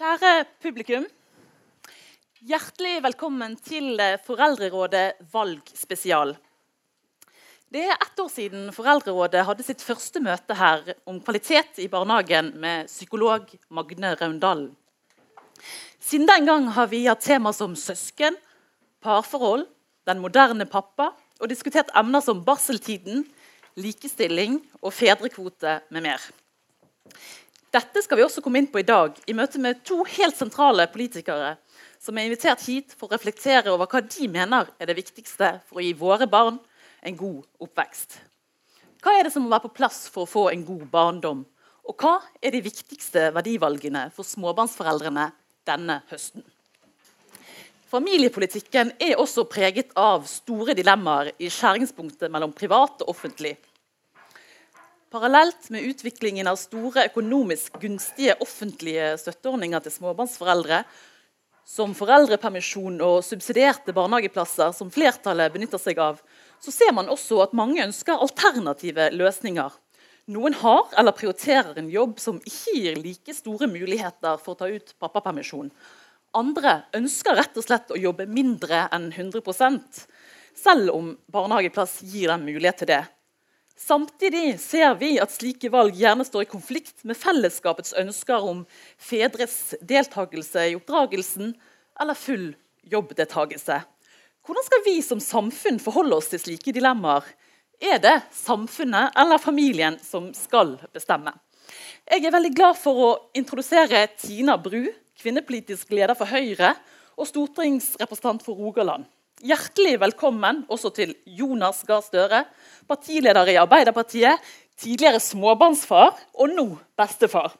Kjære publikum. Hjertelig velkommen til Foreldrerådet valgspesial. Det er ett år siden Foreldrerådet hadde sitt første møte her om kvalitet i barnehagen med psykolog Magne Raundalen. Siden den gang har vi hatt tema som søsken, parforhold, den moderne pappa og diskutert emner som barseltiden, likestilling og fedrekvote med mer. Dette skal vi også komme inn på i dag i møte med to helt sentrale politikere som er invitert hit for å reflektere over hva de mener er det viktigste for å gi våre barn en god oppvekst. Hva er det som må være på plass for å få en god barndom? Og hva er de viktigste verdivalgene for småbarnsforeldrene denne høsten? Familiepolitikken er også preget av store dilemmaer i skjæringspunktet mellom privat og offentlig. Parallelt med utviklingen av store økonomisk gunstige offentlige støtteordninger til småbarnsforeldre, som foreldrepermisjon og subsidierte barnehageplasser, som flertallet benytter seg av, så ser man også at mange ønsker alternative løsninger. Noen har eller prioriterer en jobb som ikke gir like store muligheter for å ta ut pappapermisjon. Andre ønsker rett og slett å jobbe mindre enn 100% selv om barnehageplass gir dem mulighet til det. Samtidig ser vi at slike valg gjerne står i konflikt med fellesskapets ønsker om fedres deltakelse i oppdragelsen eller full jobbdeltakelse. Hvordan skal vi som samfunn forholde oss til slike dilemmaer? Er det samfunnet eller familien som skal bestemme? Jeg er veldig glad for å introdusere Tina Bru, kvinnepolitisk leder for Høyre og stortingsrepresentant for Rogaland. Hjertelig velkommen også til Jonas Gahr Støre, partileder i Arbeiderpartiet, tidligere småbarnsfar og nå bestefar.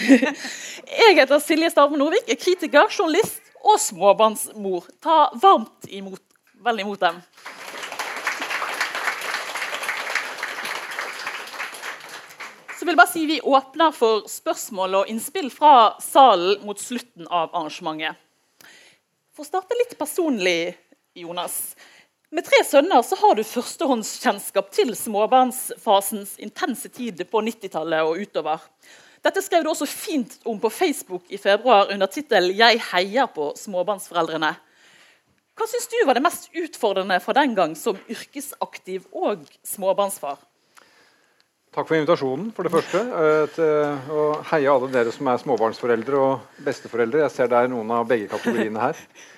Jeg heter Silje Starve Norvik, er kritiker, journalist og småbarnsmor. Ta varmt imot, vel imot dem. Så vil jeg bare si Vi åpner for spørsmål og innspill fra salen mot slutten av arrangementet. For å starte litt personlig Jonas. Med tre sønner så har du førstehåndskjennskap til småbarnsfasens intense tid på 90-tallet og utover. Dette skrev du også fint om på Facebook i februar under tittelen 'Jeg heier på småbarnsforeldrene'. Hva syns du var det mest utfordrende fra den gang som yrkesaktiv og småbarnsfar? Takk for invitasjonen, for det første. Og til å heie alle dere som er småbarnsforeldre og besteforeldre. Jeg ser det er noen av begge kategoriene her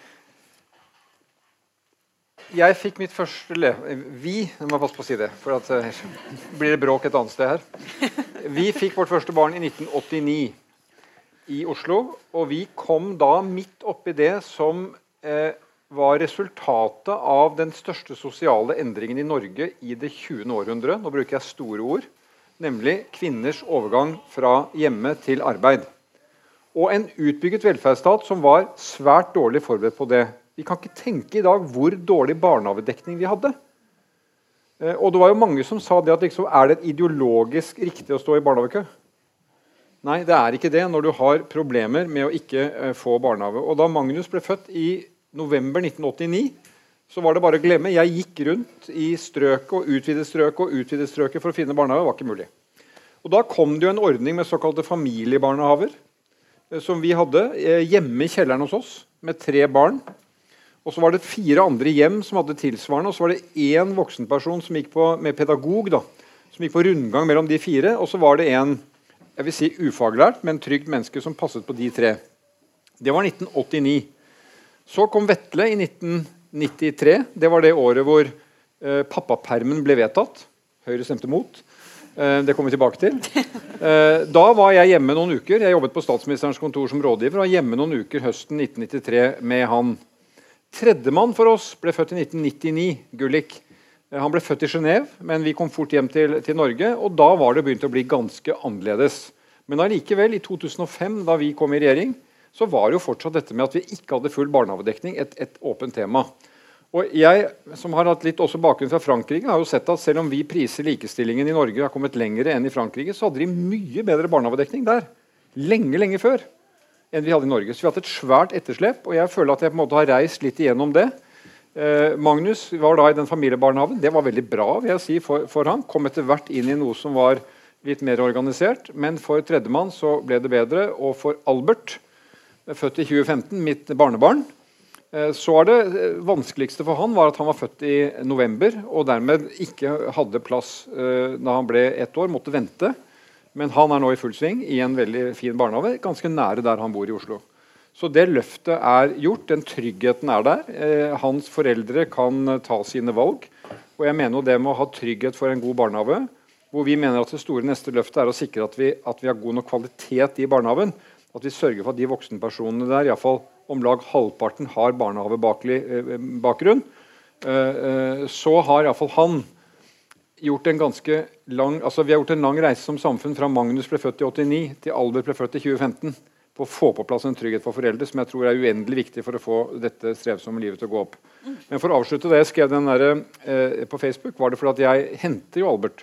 jeg fikk mitt første le... Vi jeg må passe på å si det, for at, uh, blir det bråk et annet sted her. Vi fikk vårt første barn i 1989 i Oslo. Og vi kom da midt oppi det som eh, var resultatet av den største sosiale endringen i Norge i det 20. århundre. Nå bruker jeg store ord. Nemlig kvinners overgang fra hjemme til arbeid. Og en utbygget velferdsstat som var svært dårlig forberedt på det. Vi kan ikke tenke i dag hvor dårlig barnehagedekning vi hadde. Eh, og det var jo mange som sa det at liksom, er det ideologisk riktig å stå i barnehagekø. Nei, det er ikke det når du har problemer med å ikke uh, få barnehage. Og da Magnus ble født i november 1989, så var det bare å glemme. Jeg gikk rundt i strøket og utvidet strøket og utvidet strøket for å finne barnehage. Det var ikke mulig. Og Da kom det jo en ordning med såkalte familiebarnehaver, uh, som vi hadde hjemme i kjelleren hos oss med tre barn. Og så var det fire andre hjem som hadde tilsvarende. Og så var det én voksenperson som gikk på, med pedagog da, som gikk på rundgang mellom de fire. Og så var det en jeg vil si ufaglært, men trygt menneske som passet på de tre. Det var 1989. Så kom Vetle i 1993. Det var det året hvor eh, pappapermen ble vedtatt. Høyre stemte mot. Eh, det kommer vi tilbake til. Eh, da var jeg hjemme noen uker. Jeg jobbet på statsministerens kontor som rådgiver. og var hjemme noen uker høsten 1993 med han. Tredjemann for oss ble født i 1999, Gullik. Eh, han ble født i Genéve, men vi kom fort hjem til, til, Norge. og Da var det begynt å bli ganske annerledes. Men allikevel, i 2005, da vi kom i regjering, så var jo fortsatt dette med at vi ikke hadde full barnehagedekning, et, et åpent tema. Og jeg, som har hatt litt også bakgrunn fra Frankrike, har jo sett at selv om vi priser likestillingen i Norge har kommet lenger enn i Frankrike, så hadde de mye bedre barnehagedekning der. Lenge, lenge før enn vi hadde i Norge. Så vi har hatt et svært etterslep, og jeg føler at jeg på en måte har reist litt igjennom det. Eh, Magnus var da i den familiebarnehagen. Det var veldig bra vil jeg si, for, for han. Kom etter hvert inn i noe som var litt mer organisert. Men for tredjemann så ble det bedre. Og for Albert, født i 2015, mitt barnebarn, eh, så er det eh, vanskeligste for han var at han var født i november og dermed ikke hadde plass eh, da han ble ett år, måtte vente. Men han er nå i full sving i en veldig fin barnehage, ganske nære der han bor i Oslo. Så det løftet er gjort. Den tryggheten er der. Eh, hans foreldre kan ta sine valg. Og jeg mener jo det med å ha trygghet for en god barnehage, hvor vi mener at det store neste løftet er å sikre at vi, at vi har god nok kvalitet i barnehagen. At vi sørger for at de voksenpersonene der, iallfall om lag halvparten, har barnehagebakgrunn. Eh, eh, så har iallfall han gjort en ganske lang altså Vi har gjort en lang reise som samfunn fra Magnus ble født i 89 til Albert ble født i 2015 på å få på plass en trygghet for foreldre, som jeg tror er uendelig viktig for å få dette strevsomme livet til å gå opp. Men for å avslutte det jeg skrev den der, eh, på Facebook, var det fordi at jeg henter jo Albert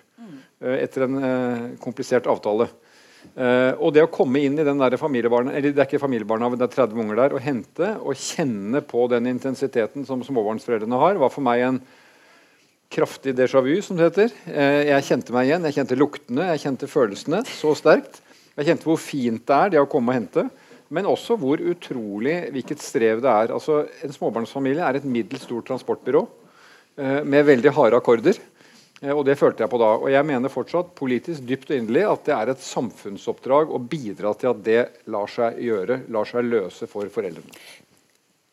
eh, etter en eh, komplisert avtale. Eh, og det å komme inn i den der familiebarna, eller det er ikke familiebarnehagen, det er 30 unger der, og hente og kjenne på den intensiteten som småbarnsforeldrene har, var for meg en kraftig déjà vu, som det heter. Eh, jeg kjente meg igjen, jeg kjente luktene, jeg kjente følelsene så sterkt. Jeg kjente hvor fint det er det å komme og hente, men også hvor utrolig hvilket strev det er. Altså, en småbarnsfamilie er et middels stort transportbyrå eh, med veldig harde akkorder. Eh, og det følte jeg på da. Og jeg mener fortsatt politisk dypt og inderlig at det er et samfunnsoppdrag å bidra til at det lar seg gjøre, lar seg løse for foreldrene.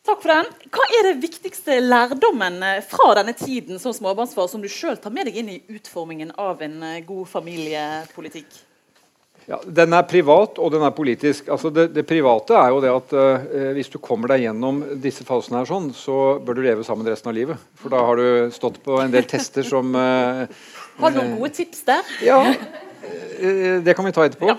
Takk for den. Hva er det viktigste lærdommen eh, fra denne tiden som småbarnsfar som du sjøl tar med deg inn i utformingen av en eh, god familiepolitikk? Ja, Den er privat, og den er politisk. Altså det, det private er jo det at uh, hvis du kommer deg gjennom disse fasene, her sånn, så bør du leve sammen resten av livet. For da har du stått på en del tester som uh, Har du noen gode tips der? Ja, det kan vi ta etterpå. Ja.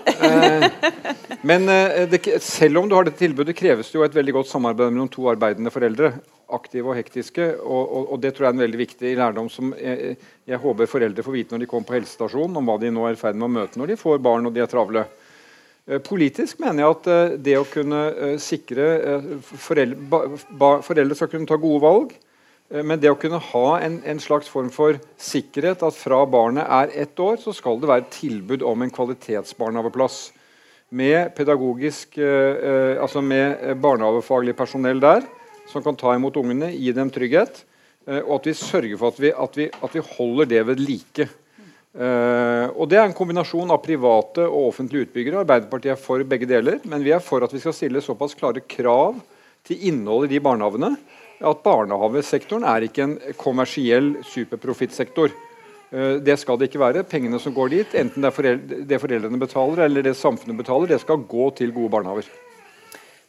men det, selv om du har dette tilbudet, kreves det jo et veldig godt samarbeid mellom to arbeidende foreldre aktive og hektiske. Og, og, og, det tror jeg er en veldig viktig lærdom som jeg, jeg, håper foreldre får vite når de kommer på helsestasjonen, om hva de nå er i ferd med å møte når de får barn og de er travle. Eh, politisk mener jeg at eh, det å kunne eh, sikre foreldre, foreldre skal kunne ta gode valg, men det å kunne ha en, en, slags form for sikkerhet at fra barnet er ett år, så skal det være tilbud om en kvalitetsbarnehageplass. Med pedagogisk, altså med barnehagefaglig personell der som kan ta imot ungene, gi dem trygghet. Eh, og at vi sørger for at vi, at vi, at vi holder det ved like. Og Det er en kombinasjon av private og offentlige utbyggere. Arbeiderpartiet er for begge deler, men vi er for at vi skal stille såpass klare krav til innholdet i de barnehagene at barnehagesektoren er ikke en kommersiell superprofittsektor. Uh, det skal det ikke være. Pengene som går dit, enten det er foreldre, det foreldrene betaler eller det samfunnet betaler, det skal gå til gode barnehager.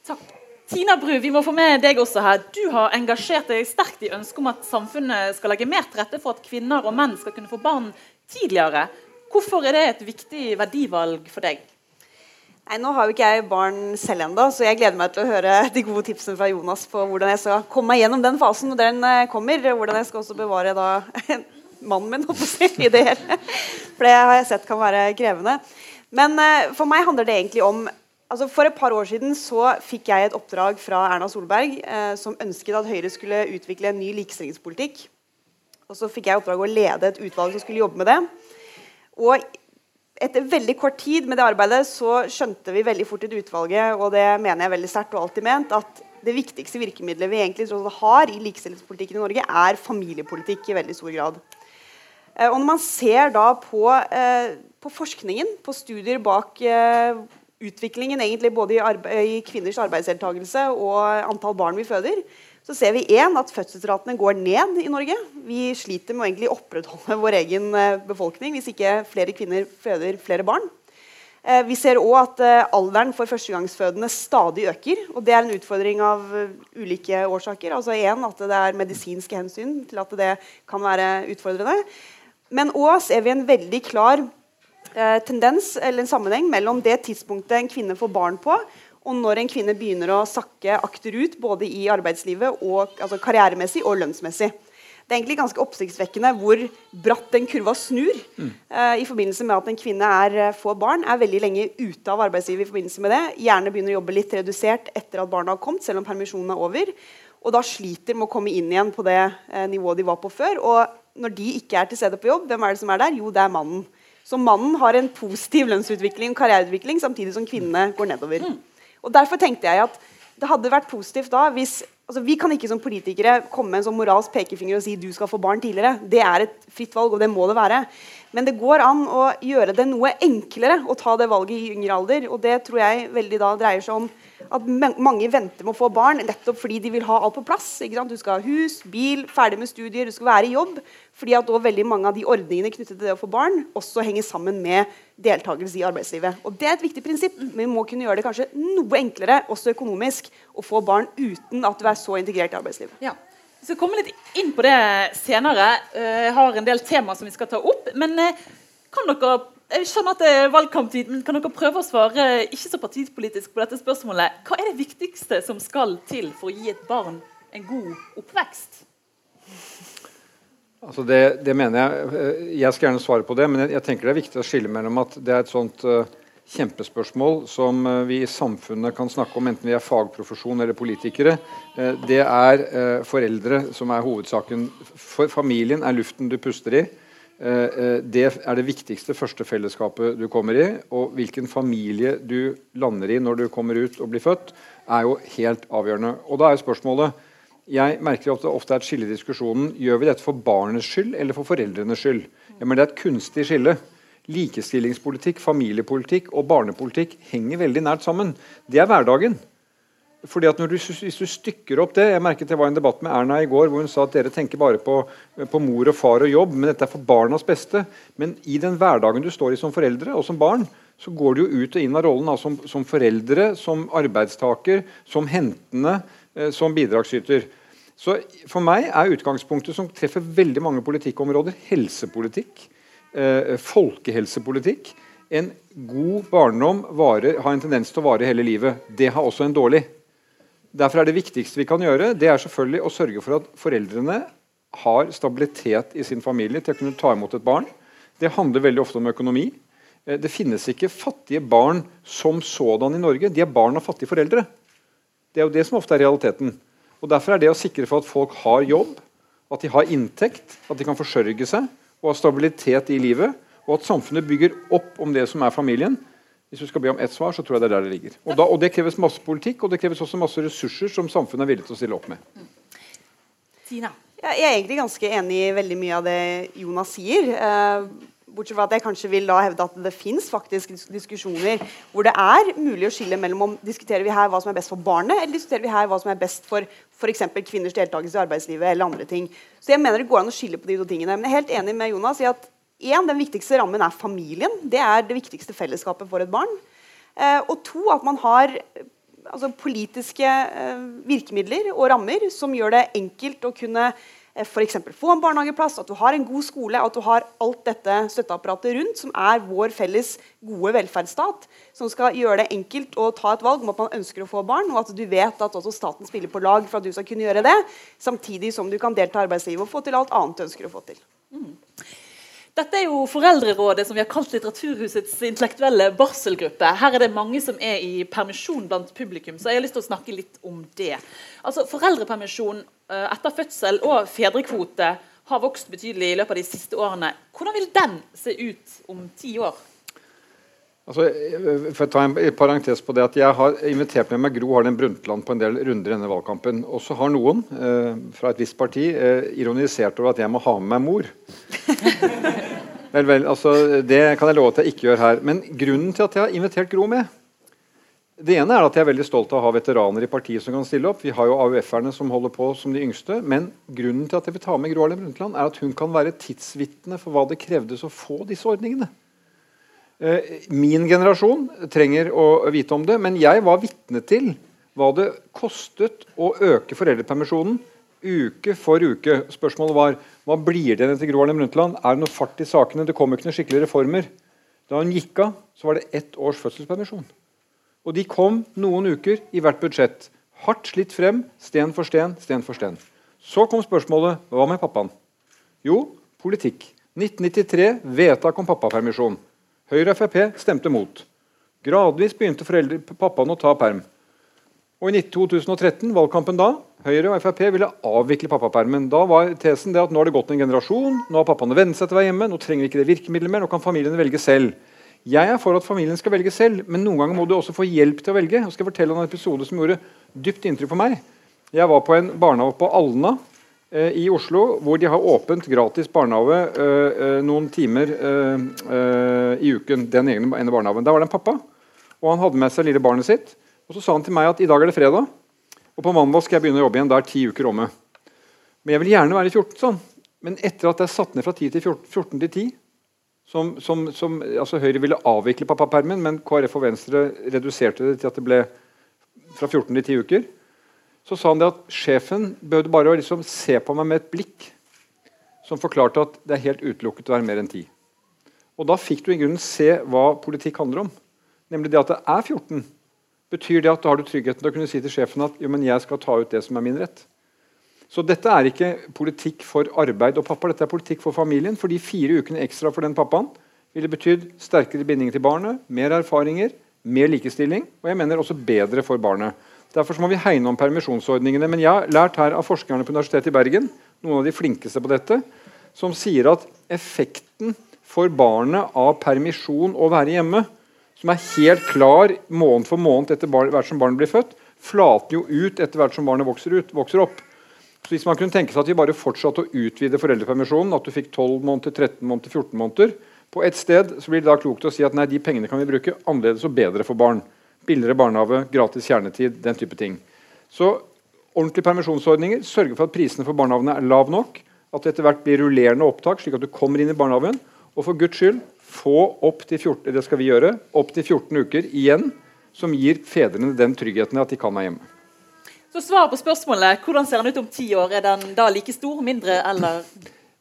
Takk. Tina Bru, vi må få med deg også her. Du har engasjert deg sterkt i ønsket om at samfunnet skal legge mer til rette for at kvinner og menn skal kunne få barn tidligere. Hvorfor er det et viktig verdivalg for deg? Nei, Nå har jo ikke jeg barn selv ennå, så jeg gleder meg til å høre de gode tipsene fra Jonas på hvordan jeg skal komme meg gjennom den fasen når den eh, kommer. Hvordan jeg skal også bevare da mannen min jeg, i det hele. For det har jeg sett kan være krevende. Men uh, for meg handler det egentlig om Altså for et par år siden så fikk jeg et oppdrag fra Erna Solberg eh, som ønsket at Høyre skulle utvikle en ny likestillingspolitikk. Og Så fikk jeg oppdrag å lede et utvalg som skulle jobbe med det. Og etter veldig kort tid med det arbeidet så skjønte vi veldig fort i utvalget, og det mener jeg veldig sterkt og alltid ment, at det viktigste virkemidlet vi egentlig har i likestillingspolitikken i Norge, er familiepolitikk i veldig stor grad. Eh, og når man ser da på, eh, på forskningen, på studier bak eh, utviklingen egentlig både i, i kvinners arbeidsdeltakelse og antall barn vi føder, så ser vi en, at fødselsratene går ned i Norge. Vi sliter med å opprettholde vår egen eh, befolkning hvis ikke flere kvinner føder flere barn. Eh, vi ser òg at eh, alderen for førstegangsfødende stadig øker. og Det er en utfordring av ulike årsaker. Altså en, At det er medisinske hensyn til at det kan være utfordrende. Men òg ser vi en veldig klar tendens eller en sammenheng mellom det tidspunktet en kvinne får barn på, og når en kvinne begynner å sakke akterut både i arbeidslivet og altså karrieremessig og lønnsmessig. Det er egentlig ganske oppsiktsvekkende hvor bratt den kurva snur mm. uh, i forbindelse med at en kvinne er, eh, får barn, er veldig lenge ute av arbeidslivet i forbindelse med det. Gjerne begynner å jobbe litt redusert etter at barna har kommet, selv om permisjonen er over. Og da sliter med å komme inn igjen på det uh, nivået de var på før. Og når de ikke er til stede på jobb, hvem er det som er der? Jo, det er mannen. Så mannen har en positiv lønnsutvikling og karriereutvikling samtidig som kvinnene går nedover. Og Derfor tenkte jeg at det hadde vært positivt da hvis altså Vi kan ikke som politikere komme med en sånn moralsk pekefinger og si du skal få barn tidligere. Det er et fritt valg, og det må det være. Men det går an å gjøre det noe enklere å ta det valget i yngre alder. Og det tror jeg veldig da dreier seg om at mange venter med å få barn nettopp fordi de vil ha alt på plass. Du skal ha hus, bil, ferdig med studier, du skal være i jobb. Fordi at veldig mange av de ordningene knyttet til det å få barn også henger sammen med deltakelse i arbeidslivet. Og Det er et viktig prinsipp, men vi må kunne gjøre det kanskje noe enklere også økonomisk å få barn uten at du er så integrert i arbeidslivet. Ja. Vi skal komme litt inn på det senere. Eh, jeg har en del temaer som vi skal ta opp. Men eh, kan dere jeg skjønner at det er valgkamptid, men kan dere prøve å svare ikke så partipolitisk på dette spørsmålet? Hva er det viktigste som skal til for å gi et barn en god oppvekst? Altså det, det, mener Jeg eh, Jeg skal gjerne svare på det, men jeg, jeg, tenker det er viktig å skille mellom at det er et sånt uh, kjempespørsmål som uh, vi i samfunnet kan snakke om, enten vi er fagprofesjon eller politikere. Uh, det er foreldre som er hovedsaken. For familien er luften du puster i. Eh, eh, det er det viktigste første fellesskapet du kommer i. Og hvilken familie du lander i når du kommer ut og blir født, er jo helt avgjørende. Og da er spørsmålet jeg merker at det ofte er et skille i diskusjonen. Gjør vi dette for barnets skyld eller for foreldrenes skyld? Ja, men Det er et kunstig skille. Likestillingspolitikk, familiepolitikk og barnepolitikk henger veldig nært sammen. Det er hverdagen fordi at du, Hvis du stykker opp det Jeg merket det var en debatt med Erna i går hvor hun sa at dere tenker bare på, på, mor og far og jobb, men dette er for barnas beste. Men i den hverdagen du står i som foreldre og som barn, så går du jo ut og inn av rollen da, som, som, foreldre, som arbeidstaker, som hentende, eh, som bidragsyter. Så For meg er utgangspunktet som treffer veldig mange politikkområder, helsepolitikk, eh, folkehelsepolitikk. En god barndom varer, har en tendens til å vare hele livet. Det har også en dårlig. Derfor er det viktigste vi kan gjøre, det er selvfølgelig å sørge for at foreldrene har stabilitet i sin familie til å kunne ta imot et barn. Det handler veldig ofte om økonomi. Eh, det finnes ikke fattige barn som sådan i Norge. De er barn av fattige foreldre. Det er jo det som ofte er realiteten. Og Derfor er det å sikre for at folk har jobb, at de har inntekt, at de kan forsørge seg og av stabilitet i livet, og at samfunnet bygger opp om det som er familien, hvis du skal be om ett svar, så tror jeg det er der det ligger. Og, da, og, Det kreves masse politikk og det kreves også masse ressurser som samfunnet er villig til å stille opp med. Tina? Jeg er egentlig ganske enig i veldig mye av det Jonas sier. Eh, bortsett fra at jeg kanskje vil da hevde at det fins diskusjoner hvor det er mulig å skille mellom om diskuterer vi her hva som er best for barnet, eller diskuterer vi her hva som er best for f.eks. kvinners deltakelse i arbeidslivet eller andre ting. Så jeg mener det går an å skille på de to tingene. Men jeg er helt enig med Jonas i at en, Den viktigste rammen er familien. Det er det viktigste fellesskapet for et barn. Eh, og to, at man har altså, politiske eh, virkemidler og rammer som gjør det enkelt å kunne f.eks. få en barnehageplass, at du har en god skole, at du har alt dette støtteapparatet rundt, som er vår felles gode velferdsstat, som skal gjøre det enkelt å ta et valg om at man ønsker å få barn, og at du vet at også staten spiller på lag for at du skal kunne gjøre det, samtidig som du kan delta i arbeidslivet og få til alt annet du ønsker å få til. Mm. Dette er jo Foreldrerådet, som vi har kalt Litteraturhusets intellektuelle barselgruppe. Her er det mange som er i permisjon blant publikum, så jeg har lyst til å snakke litt om det. Altså, Foreldrepermisjon eh, etter fødsel og fedrekvote har vokst betydelig i løpet av de siste årene. Hvordan vil den se ut om ti år? Altså, for å ta en parentes på det at Jeg har invitert med meg Gro Harlem Brundtland på en del runder i denne valgkampen. Og så har noen eh, fra et visst parti eh, ironisert over at jeg må ha med meg mor. vel, vel, altså, Det kan jeg love at jeg ikke gjør her. Men grunnen til at jeg har invitert Gro med Det ene er at jeg er veldig stolt av å ha veteraner i partiet som kan stille opp. Vi har jo AUF-erne som holder på som de yngste. Men grunnen til at jeg vil ta med Gro Harlem Brundtland, er at hun kan være tidsvitne for hva det krevdes å få disse ordningene. Eh, min generasjon trenger å vite om det, men jeg var vitne til hva det kostet å øke foreldrepermisjonen uke for uke. Spørsmålet var hva blir det etter Gro Harlem Brundtland? Er det noe fart i sakene? Det kommer ikke noen skikkelige reformer. Da hun gikk av, så var det ett års fødselspermisjon. Og de kom noen uker i hvert budsjett. Hardt slitt frem, sten for sten, sten for sten. Så kom spørsmålet hva med pappaen? Jo, politikk. 1993 vedtak om pappapermisjon. Høyre og Frp stemte mot. Gradvis begynte foreldre, pappaen å ta perm. Og I 2013, valgkampen da, Høyre og Frp ville avvikle pappapermen. Da var tesen det at nå har det gått en generasjon, nå har pappaene vent seg til å være hjemme, nå trenger vi ikke det virkemidlet mer, nå kan familiene velge selv. Jeg er for at familien skal velge selv, men noen ganger må du også få hjelp til å velge. Jeg skal fortelle om en episode som gjorde dypt inntrykk på meg. Jeg var på en barnehage på Alna i Oslo, hvor de har åpent gratis barnehage eh, eh noen timer eh, eh, i uken. den ene barnehagen. Der var det en pappa, og han hadde med seg lille barnet sitt. Og Så sa han til meg at i dag er det fredag, og på mandag skal jeg begynne å jobbe igjen. Da er ti uker omme. Men jeg vil gjerne være 14 sånn. Men etter at det er satt ned fra 10 til 14, 14 til 10 som, som, som, altså Høyre ville avvikle pappapermen, men KrF og Venstre reduserte det til at det ble fra 14 til 10 uker. Så sa han det at sjefen behøvde bare å liksom se på meg med et blikk som forklarte at det er helt utelukket å være mer enn ti. Og da fikk du i grunnen se hva politikk handler om. Nemlig det at det er 14 betyr det at da har du tryggheten til å kunne si til sjefen at jo, men jeg skal ta ut det som er min rett. Så dette er ikke politikk for arbeid og pappa, dette er politikk for familien. For de fire ukene ekstra for den pappaen ville betydd sterkere bindinger til barnet, mer erfaringer, mer likestilling, og jeg mener også bedre for barnet. Derfor må vi hegne om permisjonsordningene. Men jeg har lært her av forskerne på Universitetet i Bergen, noen av de flinkeste på dette, som sier at effekten for barnet av permisjon å være hjemme som er helt klar måned for måned etter hvert som barnet blir født, flater jo ut etter hvert som barnet vokser, ut, vokser opp. Så Hvis man kunne tenke seg at vi bare fortsatte å utvide foreldrepermisjonen, at du fikk 12 måneder, 13 måneder, 14 måneder På ett sted så blir det da klokt å si at nei, de pengene kan vi bruke annerledes og bedre for barn. Billigere barnehage, gratis kjernetid, den type ting. Så ordentlige permisjonsordninger sørge for at prisene for barnehagene er lav nok. At det etter hvert blir rullerende opptak, slik at du kommer inn i barnehagen. Og for Guds skyld, få opp til 14, det skal vi gjøre, opp til 14 uker igjen, som gir fedrene den tryggheten at de kan være hjemme. Så Svaret på spørsmålet hvordan ser den ut om ti år, er den da like stor, mindre eller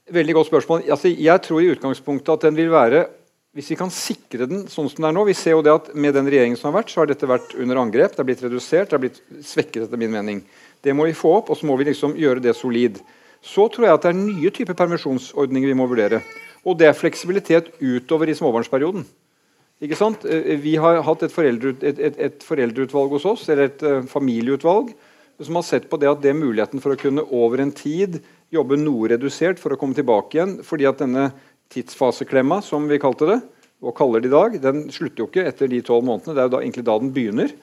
Veldig godt spørsmål. Altså, jeg tror i utgangspunktet at den vil være hvis vi kan sikre den sånn som det er nå Vi ser jo det at med den regjeringen som har vært, så har dette vært under angrep. Det har blitt redusert, det har blitt svekket, etter min mening. Det må vi få opp, og så må vi liksom gjøre det solid. Så tror jeg at det er nye typer permisjonsordninger vi må vurdere. Og det er fleksibilitet utover i småbarnsperioden. Ikke sant? Eh, vi har hatt et, foreldre, et, et, et foreldreutvalg hos oss, eller et uh, familieutvalg, som har sett på det at det er muligheten for å kunne over en tid jobbe noe redusert for å komme tilbake igjen. fordi at denne tidsfaseklemma, som vi kalte det, og kaller det i dag, den slutter jo ikke etter de tolv månedene. Det er jo da, egentlig da den begynner.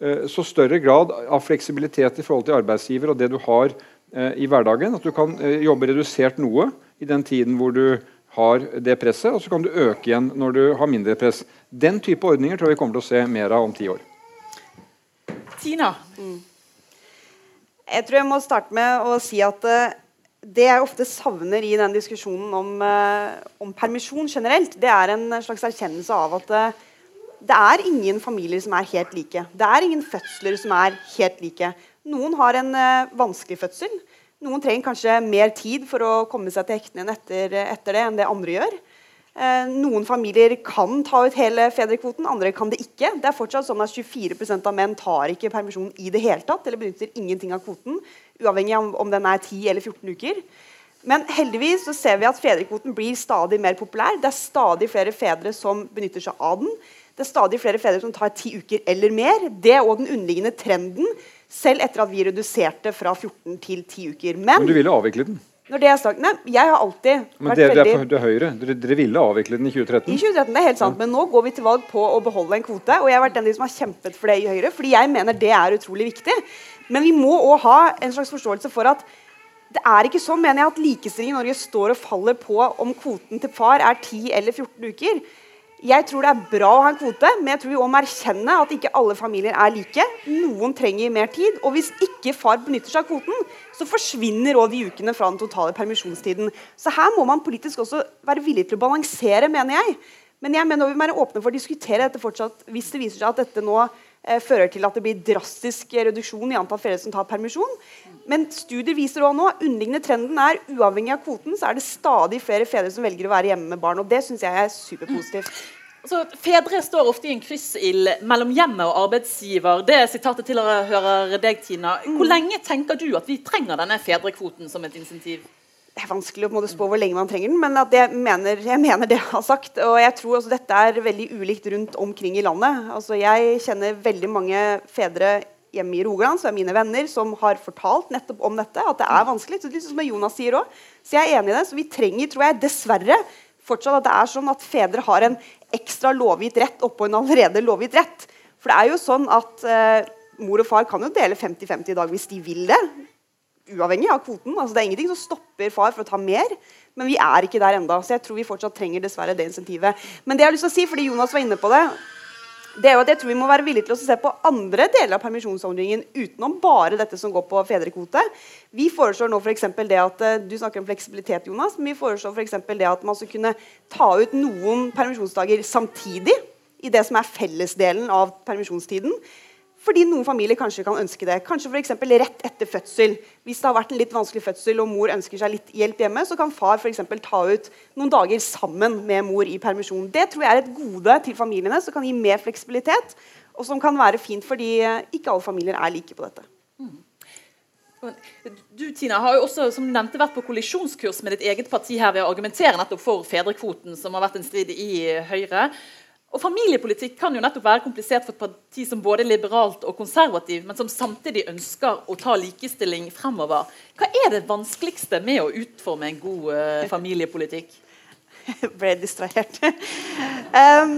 Uh, så større grad av fleksibilitet i forhold til arbeidsgiver og det du har uh, i hverdagen. At du kan jobbe redusert noe i den tiden hvor du har det presset, og så kan du øke igjen når du har mindre press. Den type ordninger tror jeg vi kommer til å se mer av om ti år. Tina? Mm. Jeg tror jeg må starte med å si at det jeg ofte savner i den diskusjonen om, uh, om, permisjon generelt, det er en slags erkjennelse av at uh, det er ingen familier som er helt like. Det er ingen fødsler som er helt like. Noen har en vanskelig fødsel. Noen trenger kanskje mer tid for å komme seg til hektene etter, etter det enn det andre gjør. Eh, noen familier kan ta ut hele fedrekvoten, andre kan det ikke. Det er fortsatt sånn at 24% av menn tar ikke permisjon i det hele tatt, eller benytter ingenting av kvoten, uavhengig av om den er 10 eller 14 uker. Men heldigvis så ser vi at fedrekvoten blir stadig mer populær. Det er stadig flere fedre som benytter seg av den. Det er stadig flere fedre som tar ti uker eller mer. Det òg den underliggende trenden selv etter at vi reduserte fra 14 til 10 uker. Men, Men du ville avvikle den? Når det er sagt, nei, jeg har alltid Men det, veldig... det, er, det er Høyre. Dere, dere, ville avvikle den i 2013? I 2013, det er helt sant. Ja. Men nå går vi til valg på å beholde en kvote. Og jeg har vært den som har kjempet for det i Høyre, fordi jeg mener det er utrolig viktig. Men vi må òg ha en slags forståelse for at det er ikke sånn, mener jeg, at likestilling i Norge står og faller på om kvoten til far er 10 eller 14 uker. Jeg tror det er bra å ha en kvote, men jeg tror vi også må erkjenne at ikke alle familier er like. Noen trenger mer tid. Og hvis ikke far benytter seg av kvoten, så forsvinner også de ukene fra den totale permisjonstiden. Så her må man politisk også være villig til å balansere, mener jeg. Men jeg mener vi må være åpne for å diskutere dette fortsatt hvis det viser seg at dette nå fører til at det blir drastisk reduksjon i antall fedre som tar permisjon. Men studier viser også nå underliggende trenden er uavhengig av kvoten, så er det stadig flere fedre som velger å være hjemme med barn. og Det syns jeg er superpositivt. Altså, fedre står ofte i en kryssild mellom hjemmet og arbeidsgiver. Det sitatet til å høre deg, Tina. Hvor mm. lenge tenker du at vi trenger denne fedrekvoten som et insentiv? Det er vanskelig å spå hvor lenge man trenger den, men jeg mener, jeg, mener, det jeg har sagt. Og jeg tror også dette er veldig ulikt rundt omkring i landet. Altså, jeg kjenner veldig mange fedre hjemme i Rogaland, som er mine venner, som har fortalt nettopp om dette. At det er vanskelig. Så, liksom som Jonas sier også. så jeg er enig i det. Så vi trenger, tror jeg, dessverre fortsatt at det er sånn at fedre har en ekstra lovgitt rett oppå en allerede lovgitt rett. For det er jo sånn at eh, mor og far kan jo dele 50-50 i dag hvis de vil det. Uavhengig av kvoten. Altså, det er ingenting som stopper far for å ta mer. Men vi er ikke der enda, så jeg tror vi fortsatt trenger dessverre det insentivet. Men det jeg har lyst til å si, fordi Jonas var inne på det, det er jo at jeg tror vi må være villige til å se på andre deler av permisjonsordningen utenom bare dette som går på fedrekvote. Vi foreslår nå for det at eh, Du snakker om fleksibilitet, Jonas. Men vi foreslår for det at man skal kunne ta ut noen permisjonsdager samtidig i det som er fellesdelen av permisjonstiden. Fordi noen familier kanskje kan ønske det. Kanskje for rett etter fødsel. Hvis det har vært en litt vanskelig fødsel og mor ønsker seg litt hjelp hjemme, så kan far for ta ut noen dager sammen med mor i permisjon. Det tror jeg er et gode til familiene som kan gi mer fleksibilitet, og som kan være fint fordi eh, ikke alle familier er like på dette. Mm. Du Tina, har jo også som du nevnte, vært på kollisjonskurs med ditt eget parti her ved å argumentere nettopp for fedrekvoten, som har vært en strid i Høyre. Og Familiepolitikk kan jo nettopp være komplisert for et parti som både er liberalt og konservativ, men som samtidig ønsker å ta likestilling fremover. Hva er det vanskeligste med å utforme en god uh, familiepolitikk? Jeg ble distrahert. um,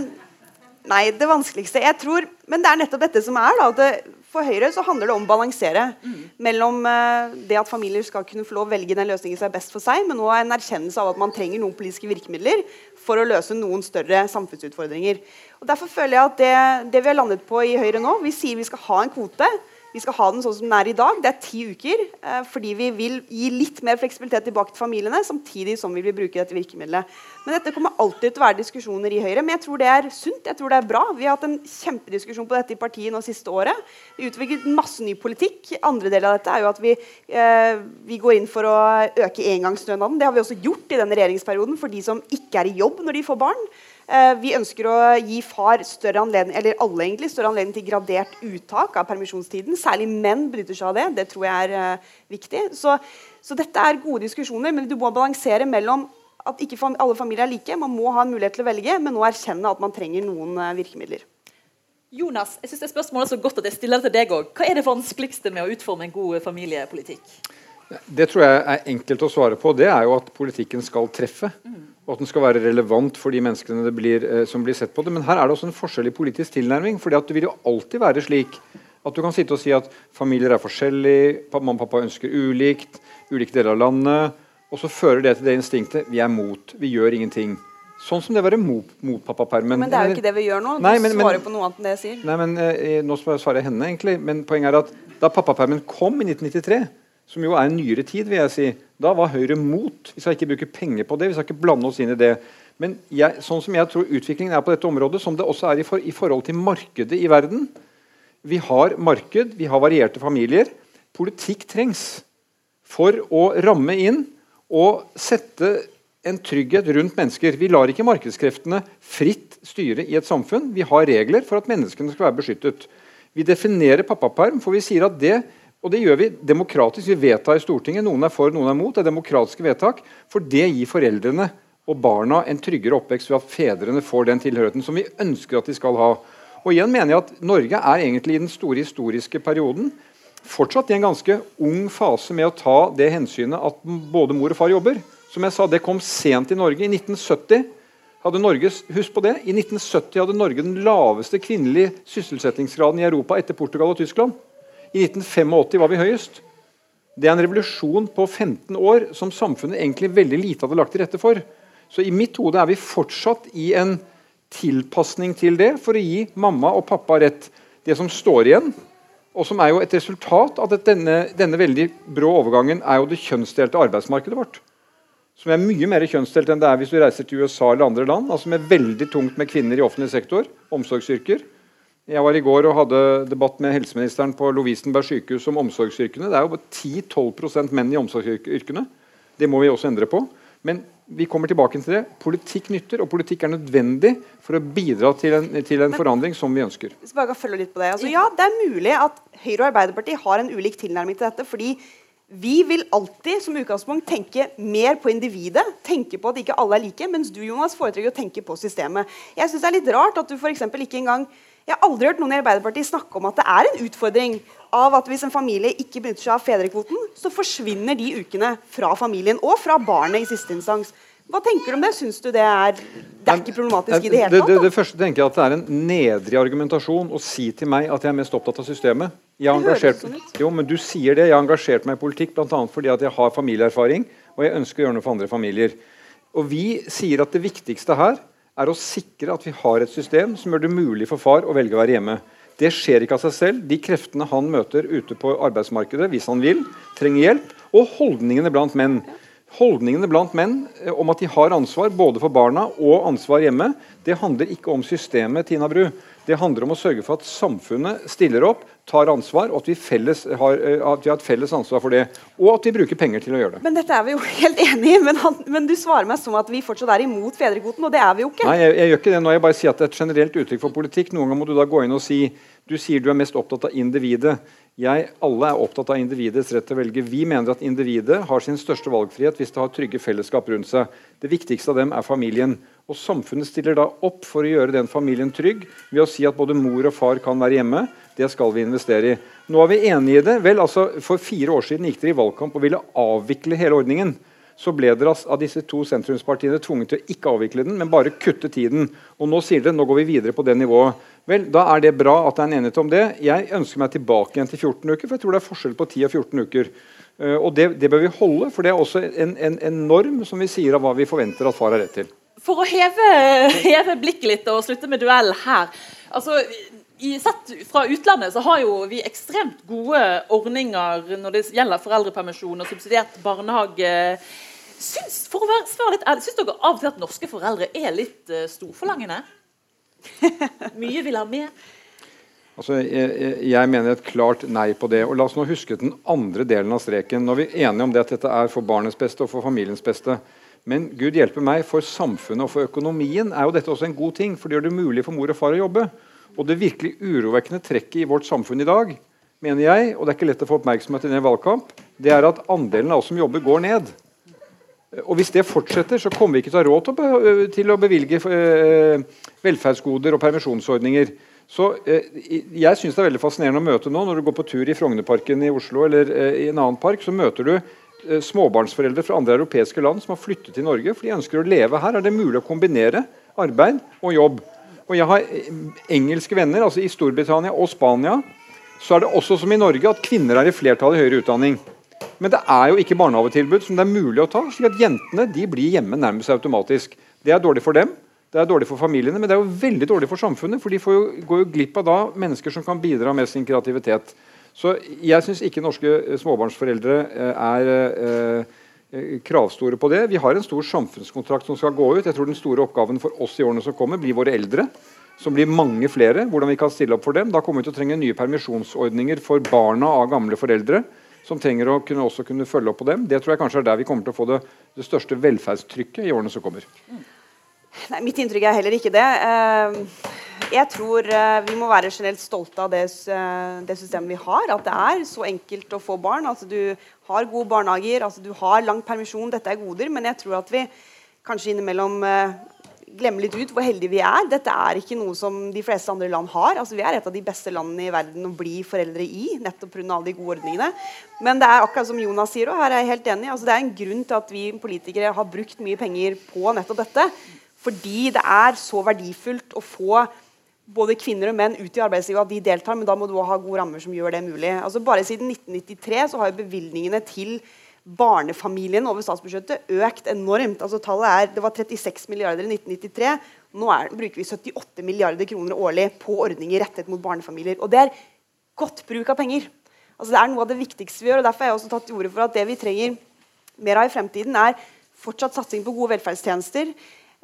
nei, det vanskeligste Jeg tror Men det er nettopp dette som er. da, at For Høyre så handler det om å balansere mm. mellom uh, det at familier skal kunne få lov å velge den løsningen som er best for seg, men òg en erkjennelse av at man trenger noen politiske virkemidler for å løse noen større samfunnsutfordringer. Og Derfor føler jeg at det, det, vi har landet på i Høyre nå Vi sier vi skal ha en kvote. Vi skal ha den sånn som den er i dag. Det er ti uker. Eh, fordi vi vil gi litt mer fleksibilitet tilbake til familiene, samtidig som vi vil bruke dette virkemidlet. Men dette kommer alltid til å være diskusjoner i Høyre. Men jeg tror det er sunt. jeg tror det er bra. Vi har hatt en kjempediskusjon på dette i partiet nå siste året. Vi utviklet masse ny politikk. Andre del av dette er jo at vi, eh, vi går inn for å øke engangsstønaden. Det har vi også gjort i denne regjeringsperioden for de som ikke er i jobb når de får barn. Eh, vi ønsker å gi far større anledning, eller alle egentlig, større anledning til gradert uttak av permisjonstiden. Særlig menn benytter seg av det. Det tror jeg er uh, viktig. Så, så, dette er gode diskusjoner, men du må balansere mellom at ikke alle familier er like. Man må ha en mulighet til å velge, men nå erkjenne at man trenger noen uh, virkemidler. Jonas, jeg synes det spørsmålet er så godt at jeg stiller det til deg òg. Hva er det vanskeligste med å utforme en god familiepolitikk? Det tror jeg er enkelt å svare på. Det er jo at politikken skal treffe. Mm og at den skal være relevant for de menneskene blir, eh, som blir sett på det. Men her er det også en forskjell i politisk tilnærming. fordi Det vil jo alltid være slik at du kan sitte og si at familier er forskjellige, mamma og pappa ønsker ulikt, ulike deler av landet. Og så fører det til det instinktet vi er mot, vi gjør ingenting. Sånn som det å være mot, mot pappapermen. Men det er jo ikke det vi gjør nå. Du nei, men, svarer men, på noe annet enn det jeg sier. Nei, men eh, Nå svarer jeg henne, egentlig. Men poenget er at da pappapermen kom i 1993 som jo er en nyere tid, vil jeg si. Da var Høyre mot. Vi skal ikke bruke penger på det. vi skal ikke blande oss inn i det. Men jeg, sånn som jeg tror utviklingen er på dette området, som det også er i, for, i forhold til markedet i verden Vi har marked, vi har varierte familier. Politikk trengs for å ramme inn og sette en trygghet rundt mennesker. Vi lar ikke markedskreftene fritt styre i et samfunn. Vi har regler for at menneskene skal være beskyttet. Vi definerer pappaperm, for vi sier at det og det gjør vi demokratisk. Vi vedtar i Stortinget. Noen er for, noen er mot. Det er demokratiske vedtak. For det gir foreldrene og barna en tryggere oppvekst ved at fedrene får den tilhørigheten som vi ønsker at de skal ha. Og igjen mener jeg at Norge er egentlig i den store historiske perioden fortsatt i en ganske ung fase med å ta det hensynet at både mor og far jobber. Som jeg sa, Det kom sent i Norge. I 1970 hadde Norge husk på det, i 1970 hadde Norge den laveste kvinnelige sysselsettingsgraden i Europa etter Portugal og Tyskland. I 1985 var vi høyest. Det er en revolusjon på 15 år som samfunnet egentlig veldig lite hadde lagt til rette for. Så i mitt hode er vi fortsatt i en tilpasning til det for å gi mamma og pappa rett. Det som står igjen, og som er jo et resultat av denne, denne veldig brå overgangen, er jo det kjønnsdelte arbeidsmarkedet vårt. Som er mye mer kjønnsdelt enn det er hvis du reiser til USA eller andre land. altså Med veldig tungt med kvinner i offentlig sektor, omsorgsyrker. Jeg var i går og hadde debatt med helseministeren på Lovisenberg sykehus om omsorgsyrkene. Det er jo 10-12% menn i omsorgsyrkene. Det må vi også endre på. Men vi kommer tilbake til det. Politikk nytter, og politikk er nødvendig for å bidra til en, til en forandring som vi ønsker. Bare følge litt på det. Altså, ja, Det er mulig at Høyre og Arbeiderpartiet har en ulik tilnærming til dette. fordi vi vil alltid som utgangspunkt tenke mer på individet. Tenke på at ikke alle er like, mens du Jonas, foretrekker å tenke på systemet. Jeg synes det er litt rart at du for ikke engang jeg har aldri hørt noen i Arbeiderpartiet snakke om at det er en utfordring av at hvis en familie ikke benytter seg av fedrekvoten, så forsvinner de ukene fra familien og fra barnet i siste instans. Hva tenker du om det? Syns du det er Det er ikke problematisk i det hele tatt? det, det, det første tenker jeg at det er en nedrig argumentasjon å si til meg at jeg er mest opptatt av systemet. Jeg Det høres sånn ut. jo, men du sier det. Jeg har engasjert meg i politikk bl.a. fordi at jeg har familieerfaring og jeg ønsker å gjøre noe for andre familier. Og Vi sier at det viktigste her er å sikre at vi har et system som gjør det mulig for far å velge å være hjemme. Det skjer ikke av seg selv. De kreftene han møter ute på arbeidsmarkedet, hvis han vil, trenger hjelp. Og holdningene blant menn. Holdningene blant menn eh, om at de har ansvar både for barna og ansvar hjemme, det handler ikke om systemet. Tina Bru. Det handler om å sørge for at samfunnet stiller opp, tar ansvar, og at vi, felles har, eh, at vi har et felles ansvar for det. Og at vi bruker penger til å gjøre det. Men dette er vi jo helt enig i. Men, men du svarer meg som at vi fortsatt er imot fedrekvoten, og det er vi jo ikke. Nei, jeg, jeg gjør ikke det nå. Jeg bare sier at det er et generelt uttrykk for politikk. Noen ganger må du da gå inn og si du sier du er mest opptatt av individet. Jeg, alle er opptatt av individets rett til å velge. Vi mener at individet har sin største valgfrihet hvis det har trygge fellesskap rundt seg. Det viktigste av dem er familien. Og Samfunnet stiller da opp for å gjøre den familien trygg ved å si at både mor og far kan være hjemme. Det skal vi investere i. Nå er vi enige i det. Vel, altså, For fire år siden gikk dere i valgkamp og ville avvikle hele ordningen så ble dere av disse to sentrumspartiene tvunget til å ikke avvikle den, men bare kutte tiden. Og nå sier dere nå går vi videre på det nivået. Vel, Da er det bra at det er en enighet om det. Jeg ønsker meg tilbake igjen til 14 uker, for jeg tror det er forskjell på 10 og 14 uker. Eh, og det, det bør vi holde, for det er også en, en, en norm som vi sier av hva vi forventer at far har rett til. For å heve, heve blikket litt og slutte med duell her. Altså, i, sett fra utlandet så har jo vi ekstremt gode ordninger når det gjelder foreldrepermisjon og subsidiert barnehage. Syns, for å være, svare litt ærlig, syns dere av og til at norske foreldre er litt uh, storforlangende? Mye vil ha med. Altså, jeg, jeg- mener et klart nei på det. Og La oss nå huske den andre delen av streken. Når vi er enige om det at dette er for barnets beste og for familiens beste. Men Gud hjelpe meg, for samfunnet og for økonomien er jo dette også en god ting. For det gjør det mulig for mor og far å jobbe. Og det virkelig urovekkende trekket i vårt samfunn i dag, mener jeg, og det er ikke lett å få oppmerksomhet i en valgkamp, det er at andelen av oss som jobber, går ned. Og Hvis det fortsetter, så kommer vi ikke til å ha råd til å, å bevilge eh, velferdsgoder og permisjonsordninger. Så Jeg syns det er veldig fascinerende å møte nå, når du går på tur i Frognerparken i Oslo eller i en annen park, så møter du småbarnsforeldre fra andre europeiske land som har flyttet til Norge for de ønsker å leve her. Er det mulig å kombinere arbeid og jobb? Og Jeg har eh, engelske venner, altså i Storbritannia og Spania så er det også som i Norge at kvinner er i flertall i høyere utdanning. Men det er jo ikke barnehagetilbud som det er mulig å ta. slik at Jentene de blir hjemme nærmest automatisk. Det er dårlig for dem, det er dårlig for familiene, men det er jo veldig dårlig for samfunnet. For de jo, går jo glipp av da mennesker som kan bidra med sin kreativitet. Så jeg syns ikke norske eh, småbarnsforeldre eh, er kravstore på det. Vi har en stor samfunnskontrakt som skal gå ut. Jeg tror den store oppgaven for oss i årene som kommer, blir våre eldre. Som blir mange flere. Hvordan vi kan stille opp for dem. Da kommer vi til å trenge nye permisjonsordninger for barna av gamle foreldre som trenger å kunne, også kunne følge opp på dem. Det tror jeg kanskje er der vi kommer til å få det, det største velferdstrykket i årene som kommer. Nei, Mitt inntrykk er heller ikke det. Eh, Jeg tror eh, vi må være generelt stolte av det, eh, det systemet vi har. At det er så enkelt å få barn. Altså, du har gode barnehager, altså, du har lang permisjon. Dette er goder. Men jeg tror at vi kanskje innimellom eh, glemmer litt ut hvor heldige vi er. Dette er ikke noe som de fleste andre land har. Altså, vi er et av de beste landene i verden å bli foreldre i. nettopp pga. alle de gode ordningene. Men det er akkurat som Jonas sier, og her er jeg helt enig. Altså, det er en grunn til at vi politikere har brukt mye penger på nettopp dette. Fordi det er så verdifullt å få både kvinner og menn ut i arbeidslivet, at de deltar, men da må du også ha gode rammer som gjør det mulig. Altså Bare siden 1993 så har jo bevilgningene til barnefamilien over statsbudsjettet økt enormt. Altså tallet er, Det var 36 milliarder i 1993. Nå er, bruker vi 78 milliarder kroner årlig på ordninger rettet mot barnefamilier. Og det er godt bruk av penger. Altså Det er noe av det viktigste vi gjør. og Derfor har jeg også tatt til orde for at det vi trenger mer av i fremtiden, er fortsatt satsing på gode velferdstjenester.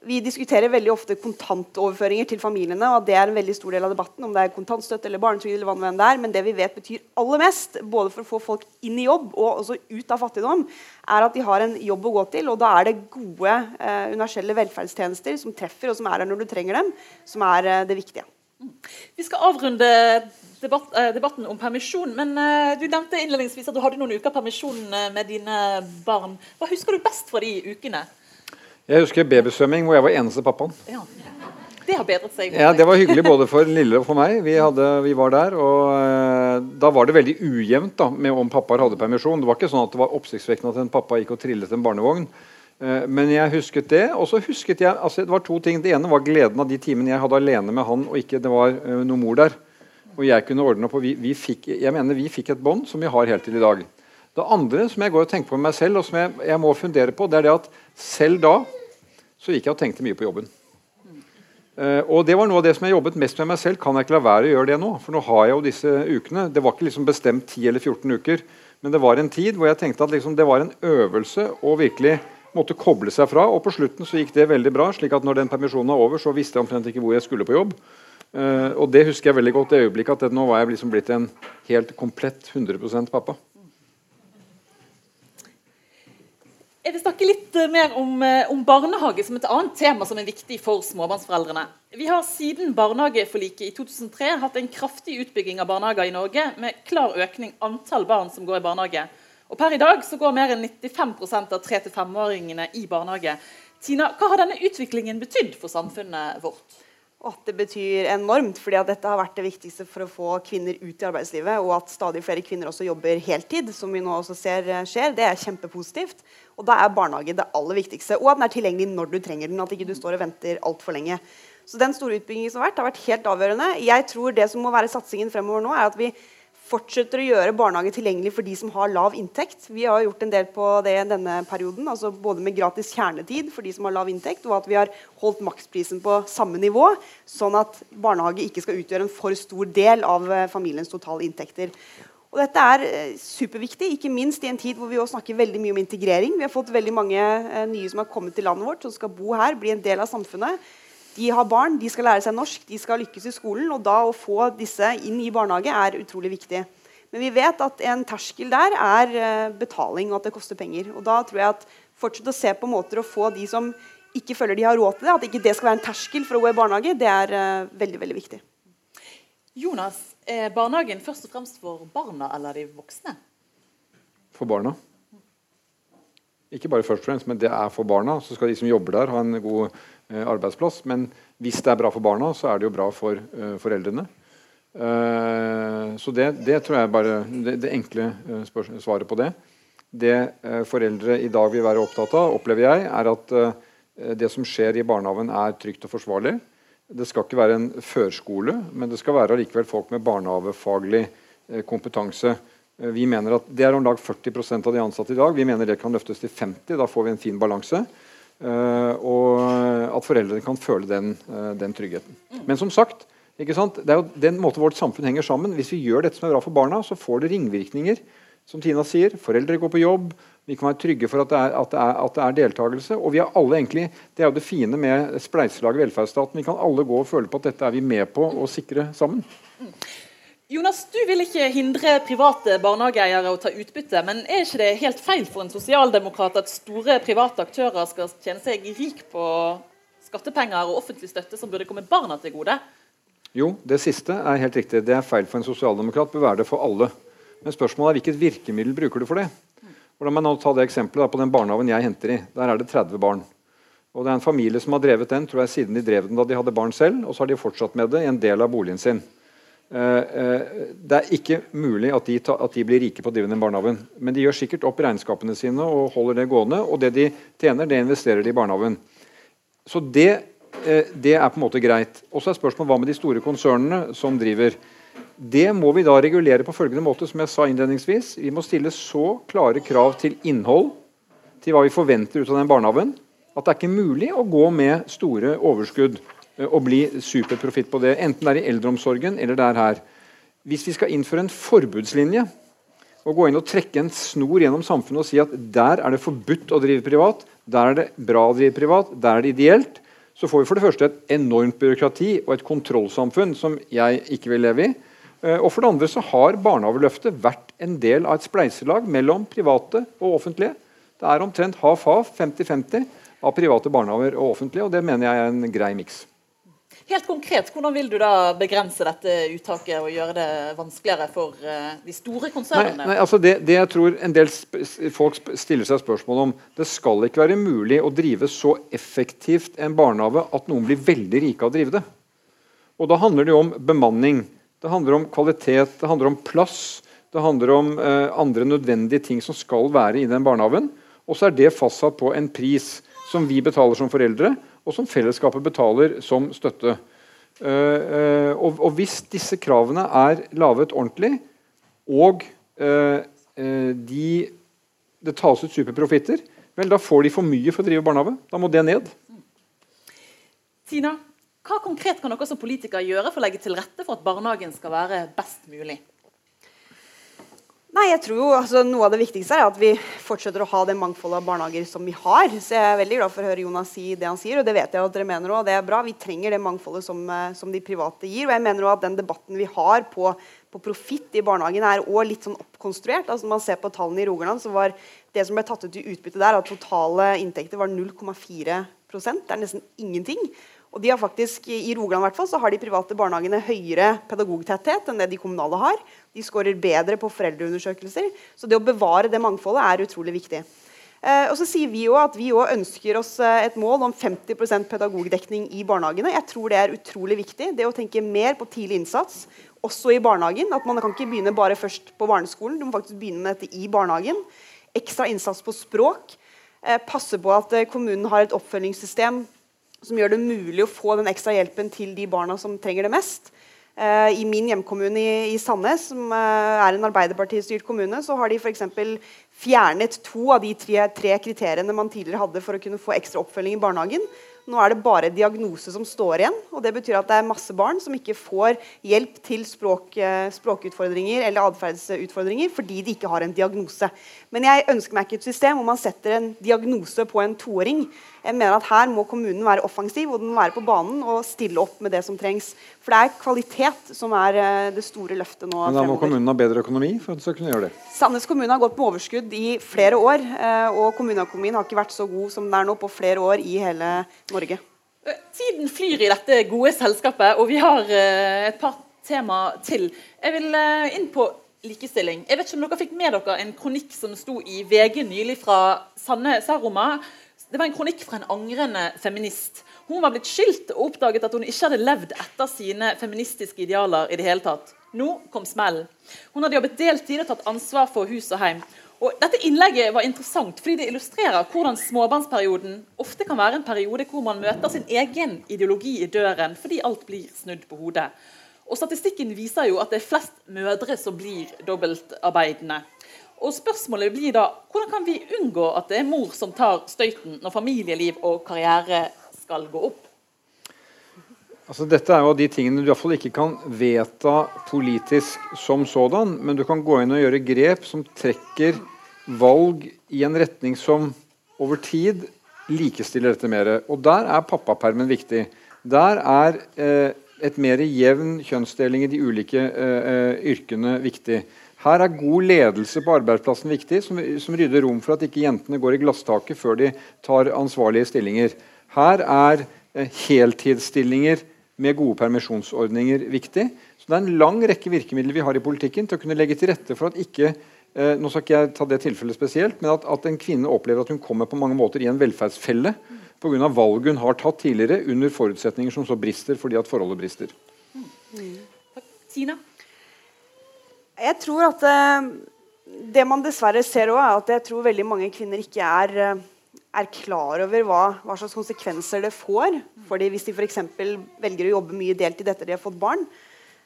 Vi diskuterer veldig ofte kontantoverføringer til familiene. og Det er en veldig stor del av debatten, om det er kontantstøtte eller barnetrygd. eller hva det er, Men det vi vet betyr aller mest, både for å få folk inn i jobb og også ut av fattigdom, er at de har en jobb å gå til. og Da er det gode eh, universelle velferdstjenester som treffer, og som er der når du trenger dem, som er eh, det viktige. Vi skal avrunde debatt, eh, debatten om permisjon. Men eh, du nevnte innledningsvis at du hadde noen uker permisjon eh, med dine barn. Hva husker du best fra de ukene? Jeg husker babysvømming, hvor jeg var eneste pappaen. Ja. det har bedret seg? Ja, Det var hyggelig både for Lille og for meg. Vi, hadde, vi var der, og uh, Da var det veldig ujevnt da, med om pappaer hadde permisjon. Det var ikke sånn at det var oppsiktsvekkende at en pappa gikk og trillet en barnevogn. Uh, men jeg husket det. Og så husket jeg altså Det var to ting. Det ene var gleden av de timene jeg hadde alene med han, og ikke det var uh, noe mor der. Og jeg kunne ordne opp, og vi, vi fikk, Jeg mener vi fikk et bånd som vi har helt til i dag. Det andre som jeg går og tenker på med meg selv, og som jeg, jeg må fundere på, det er det at selv da så gikk jeg og tenkte mye på jobben. Uh, og det var noe av det som jeg jobbet mest med meg selv. Kan jeg ikke la være å gjøre det nå? For nå har jeg jo disse ukene. Det var ikke liksom bestemt 10 eller 14 uker, men det var en tid hvor jeg tenkte at liksom det var en øvelse å virkelig måtte koble seg fra. Og på slutten så gikk det veldig bra, slik at når den permisjonen var over, så visste jeg omtrent ikke hvor jeg skulle på jobb. Uh, og det husker jeg veldig godt det øyeblikket at det, nå var jeg liksom blitt en helt komplett 100% pappa. Jeg vil snakke litt eh, mer om, eh, om, barnehage som et annet tema som er viktig for småbarnsforeldrene. Vi har siden barnehageforliket i 2003 hatt en kraftig utbygging av barnehager i Norge, med klar økning antall barn som går i barnehage. Og Per i dag så går mer enn 95% av 3-5-åringene i barnehage. Tina, Hva har denne utviklingen betydd for samfunnet vårt? Og at det betyr enormt, fordi at dette har vært det viktigste for å få kvinner ut i arbeidslivet. Og at stadig flere kvinner også jobber heltid, som vi nå også ser eh, skjer. Det er kjempepositivt. Og da er barnehage det aller viktigste. Og at den er tilgjengelig når du trenger den. At ikke du står og venter altfor lenge. Så den store utbyggingen som har vært, har vært helt avgjørende. Jeg tror det som må være satsingen fremover nå, er at vi fortsetter å gjøre barnehage tilgjengelig for de som har lav inntekt. Vi har gjort en del på det denne perioden, altså både med gratis kjernetid for de som har lav inntekt, og at vi har holdt maksprisen på samme nivå, sånn at barnehage ikke skal utgjøre en for stor del av eh, familiens totale inntekter. Og dette er eh, superviktig, ikke minst i en tid hvor vi også snakker veldig mye om integrering. Vi har fått veldig mange eh, nye som har kommet til landet vårt, som skal bo her, bli en del av samfunnet. De har barn, de skal lære seg norsk, de skal lykkes i skolen. Og da å få disse inn i barnehage er utrolig viktig. Men vi vet at en terskel der er eh, betaling, og at det koster penger. Og da tror jeg at fortsett å se på måter å få de som ikke føler de har råd til det, at ikke det skal være en terskel for å gå i barnehage, det er uh, veldig, veldig viktig. Jonas, er barnehagen først og fremst for barna eller de voksne? For barna. Ikke bare først og fremst, men det er for barna. Så skal de som jobber der, ha en god Eh, arbeidsplass. Men hvis det er bra for barna, så er det jo bra for uh, foreldrene. Uh, så det, det, tror jeg bare det, det enkle svaret på det. Det foreldre i dag vil være opptatt av, opplever jeg, er at det som skjer i barnehagen, er trygt og forsvarlig. Det skal ikke være en førskole, men det skal være allikevel folk med barnehagefaglig kompetanse. Vi mener at Det er om lag 40% av de ansatte i dag. Vi mener det kan løftes til 50 Da får vi en fin balanse. Uh, og at foreldrene kan føle den, uh, den tryggheten. Men som sagt, det er jo den måten vårt samfunn henger sammen. Hvis vi gjør dette som er bra for barna, så får det ringvirkninger. Som Tina sier, Foreldre går på jobb, vi kan være trygge for at det er, at det er, at det er deltakelse. Og vi har alle egentlig, Det er jo det fine med spleiselaget velferdsstaten. Vi kan alle gå og føle på at dette er vi med på å sikre sammen. Jonas, du vil ikke hindre private barnehageeiere å ta utbytte, men er ikke det helt feil for en sosialdemokrat at store private aktører skal tjene seg rik på skattepenger og offentlig støtte som burde komme barna til gode? Jo, det siste er helt riktig. Det er feil for en sosialdemokrat. Bør være det for alle. Men spørsmålet er hvilket virkemiddel bruker du for det? Og la meg nå ta det eksempelet på den barnehagen jeg henter i. Der er det 30 barn. Og Det er en familie som har drevet den tror jeg, siden de drev den da de hadde barn selv, og så har de fortsatt med det i en del av boligen sin. Eh, eh, det er ikke mulig at de, at de, blir rike på å drive den barnehagen. Men de gjør sikkert opp regnskapene sine og holder det gående. Og det de tjener, det investerer de i barnehagen. Så det, eh, det er på en måte greit. Og så er spørsmålet hva med de store konsernene som driver. Det må vi da regulere på følgende måte, som jeg sa innledningsvis. Vi må stille så klare krav til innhold, til hva vi forventer ut av den barnehagen, at det er ikke mulig å gå med store overskudd og eh, bli superprofitt på det. Enten det er i eldreomsorgen eller det er her. Hvis vi skal innføre en forbudslinje og gå inn og trekke en snor gjennom samfunnet og si at der er det forbudt å drive privat, der er det bra å drive privat, der er det ideelt, så får vi for det første et enormt byråkrati og et kontrollsamfunn som jeg ikke vil leve i. Eh, og for det andre så har barnehageløftet vært en del av et spleiselag mellom private og offentlige. Det er omtrent half-half, 50-50, av private barnehager og offentlige, og det mener jeg er en grei miks. Helt konkret, Hvordan vil du da begrense dette uttaket og gjøre det vanskeligere for uh, de store konsernene? Nei, nei, altså det, det, jeg tror en del folk stiller seg spørsmål om Det skal ikke være mulig å drive så effektivt en barnehage at noen blir veldig rike av å drive det. Og Da handler det jo om bemanning, det handler om kvalitet, det handler om plass. Det handler om uh, andre nødvendige ting som skal være i den barnehagen. Og så er det fastsatt på en pris som vi betaler som foreldre, og som fellesskapet betaler som støtte. Uh, og, og, Hvis disse kravene er laget ordentlig, og uh, de, det tas ut superprofitter, vel, da får de for mye for å drive barnehage. Da må det ned. Tina, hva konkret kan dere som politikere gjøre for å legge til rette for at barnehagen skal være best mulig? Nei, jeg tror jo altså, Noe av det viktigste er at vi fortsetter å ha det mangfoldet av barnehager som vi har. Så Jeg er veldig glad for å høre Jonas si det han sier, og det vet jeg at dere mener òg. Det er bra. Vi trenger det mangfoldet som, eh, som, de private gir. Og jeg mener også at den debatten vi har på, på profitt i barnehagen, er òg litt sånn oppkonstruert. Altså Når man ser på tallene i Rogaland, så var det som ble tatt ut i utbytte der, at totale inntekter var 0,4% Det er nesten ingenting. Og de har faktisk, I Rogaland hvert fall, så har de private barnehagene høyere pedagogtetthet enn det de kommunale har. De skårer bedre på foreldreundersøkelser. Så det å bevare det mangfoldet er utrolig viktig. Eh, og så sier Vi også at vi også ønsker oss eh, et mål om 50% pedagogdekning i barnehagene. Jeg tror Det er utrolig viktig. Det å tenke mer på tidlig innsats, også i barnehagen. At Man kan ikke begynne bare først på barneskolen, du må faktisk begynne med dette i barnehagen. Ekstra innsats på språk. Eh, passe på at eh, kommunen har et oppfølgingssystem som gjør det mulig å få den ekstra hjelpen til de barna som trenger det mest. Uh, I min hjemkommune i, Sandnes, som uh, er en Arbeiderpartistyrt kommune, så har de f.eks. fjernet to av de tre, tre, kriteriene man tidligere hadde for å kunne få ekstra oppfølging i barnehagen. Nå er det bare diagnose som står igjen. og Det betyr at det er masse barn som ikke får hjelp til språk, eh, språkutfordringer eller atferdsutfordringer fordi de ikke har en diagnose. Men jeg ønsker meg ikke et system hvor man setter en diagnose på en toåring. Jeg mener at Her må kommunen være offensiv og den må være på banen og stille opp med det som trengs. For det er kvalitet som er eh, det store løftet nå. Men da må fremover. kommunen ha bedre økonomi for at de skal kunne gjøre det? Sandnes kommune har gått med overskudd i flere år. Eh, og kommuneøkonomien har ikke vært så god som den er nå på flere år i hele Norge. Eh, tiden flyr i dette gode selskapet, og vi har et par tema til. Jeg vil inn på likestilling. Jeg vet ikke om dere fikk med dere en kronikk som sto i VG nylig fra Sanne Saroma det var en kronikk fra en angrende feminist. Hun var blitt skilt og oppdaget at hun ikke hadde levd etter sine feministiske idealer. i det hele tatt. Nå kom smellen. Hun hadde jobbet deltid og tatt ansvar for hus og hjem. Og dette Innlegget var interessant fordi det illustrerer hvordan småbarnsperioden ofte kan være en periode hvor man møter sin egen ideologi i døren fordi alt blir snudd på hodet. Og Statistikken viser jo at det er flest mødre som blir dobbeltarbeidende. Og spørsmålet blir da, Hvordan kan vi unngå at det er mor som tar støyten når familieliv og karriere skal gå opp? Altså, dette er jo de tingene du i hvert fall ikke kan vedta politisk som sådan, men du kan gå inn og gjøre grep som trekker valg i en retning som over tid likestiller dette mer. Og der er pappapermen viktig. Der er eh, et mer jevn kjønnsdeling i de ulike eh, eh yrkene viktig. Her er god ledelse på arbeidsplassen viktig, som, som, rydder rom for at ikke jentene går i glasstaket før de tar ansvarlige stillinger. Her er eh, heltidsstillinger med gode permisjonsordninger viktig. Så Det er en lang rekke virkemidler vi har i politikken til å kunne legge til rette for at ikke eh, nå skal ikke jeg ta det tilfellet spesielt, men at, at, en kvinne opplever at hun kommer på mange måter i en velferdsfelle pga. valg hun har tatt tidligere under forutsetninger som så brister fordi at forholdet brister. Mm. Tina? Jeg tror at uh, det man dessverre ser òg, er at jeg tror veldig mange kvinner ikke er, uh, er klar over hva, hva, slags konsekvenser det får. Fordi hvis de f.eks. velger å jobbe mye deltid etter de har fått barn.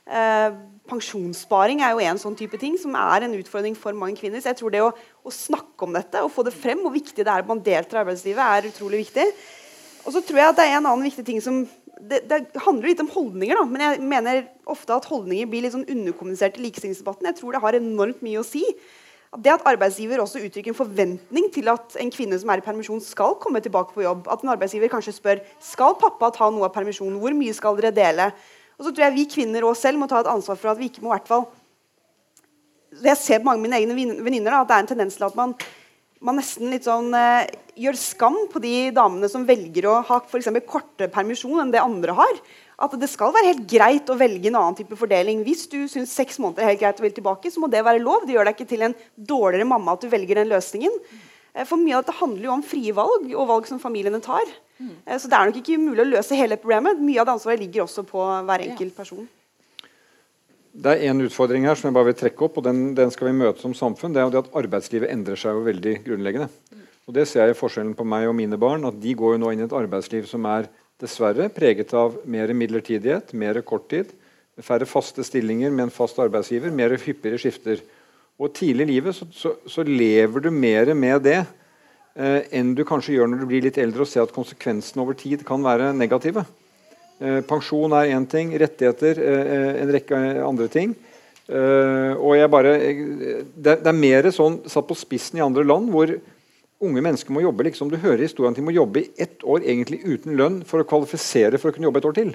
Uh, pensjonssparing er jo en sånn type ting som er en utfordring for mange kvinner. Så jeg tror det å, å snakke om dette og få det frem, hvor viktig det er at man deltar i arbeidslivet, er utrolig viktig. Og så tror jeg at det er en annen viktig ting som det, det, handler litt om holdninger, da. men jeg mener ofte at holdninger blir litt sånn underkommunisert i likestillingsdebatten. Jeg tror det har enormt mye å si. Det at arbeidsgiver også uttrykker en forventning til at en kvinne som er i permisjon, skal komme tilbake på jobb. At en arbeidsgiver kanskje spør skal pappa ta noe av permisjonen. Hvor mye skal dere dele? Og så tror jeg vi kvinner også selv må ta et ansvar for at vi ikke må i hvert fall Jeg ser på mange av mine egne venninner at det er en tendens til at man man nesten litt sånn, eh, gjør skam på de damene som velger å ha for kortere permisjon enn det andre har. At det skal være helt greit å velge en annen type fordeling. Hvis du syns seks måneder er helt greit å velge tilbake, så må det være lov. Det gjør deg ikke til en dårligere mamma at du velger den løsningen. Eh, for mye av dette handler jo om frie valg, og valg som familiene tar. Eh, Så det er nok ikke mulig å løse hele problemet. Mye av det ansvaret ligger også på hver enkelt person. Det er en utfordring her som jeg bare vil trekke opp, og den, den skal vi møte som samfunn. Det er jo det at arbeidslivet endrer seg jo veldig grunnleggende. Og Det ser jeg i forskjellen på meg og mine barn. at De går jo nå inn i et arbeidsliv som er dessverre preget av mer midlertidighet, mer korttid, færre faste stillinger med en fast arbeidsgiver, mer hyppigere skifter. Og Tidlig i livet så, så, så lever du mer med det eh, enn du kanskje gjør når du blir litt eldre og ser at konsekvensene over tid kan være negative. Eh, pensjon er én ting, rettigheter eh, en rekke andre ting. Eh, og jeg bare, det, er mer sånn satt på spissen i andre land, hvor unge mennesker må jobbe liksom, Du hører historien de må jobbe i ett år egentlig uten lønn for å kvalifisere for å kunne jobbe et år til.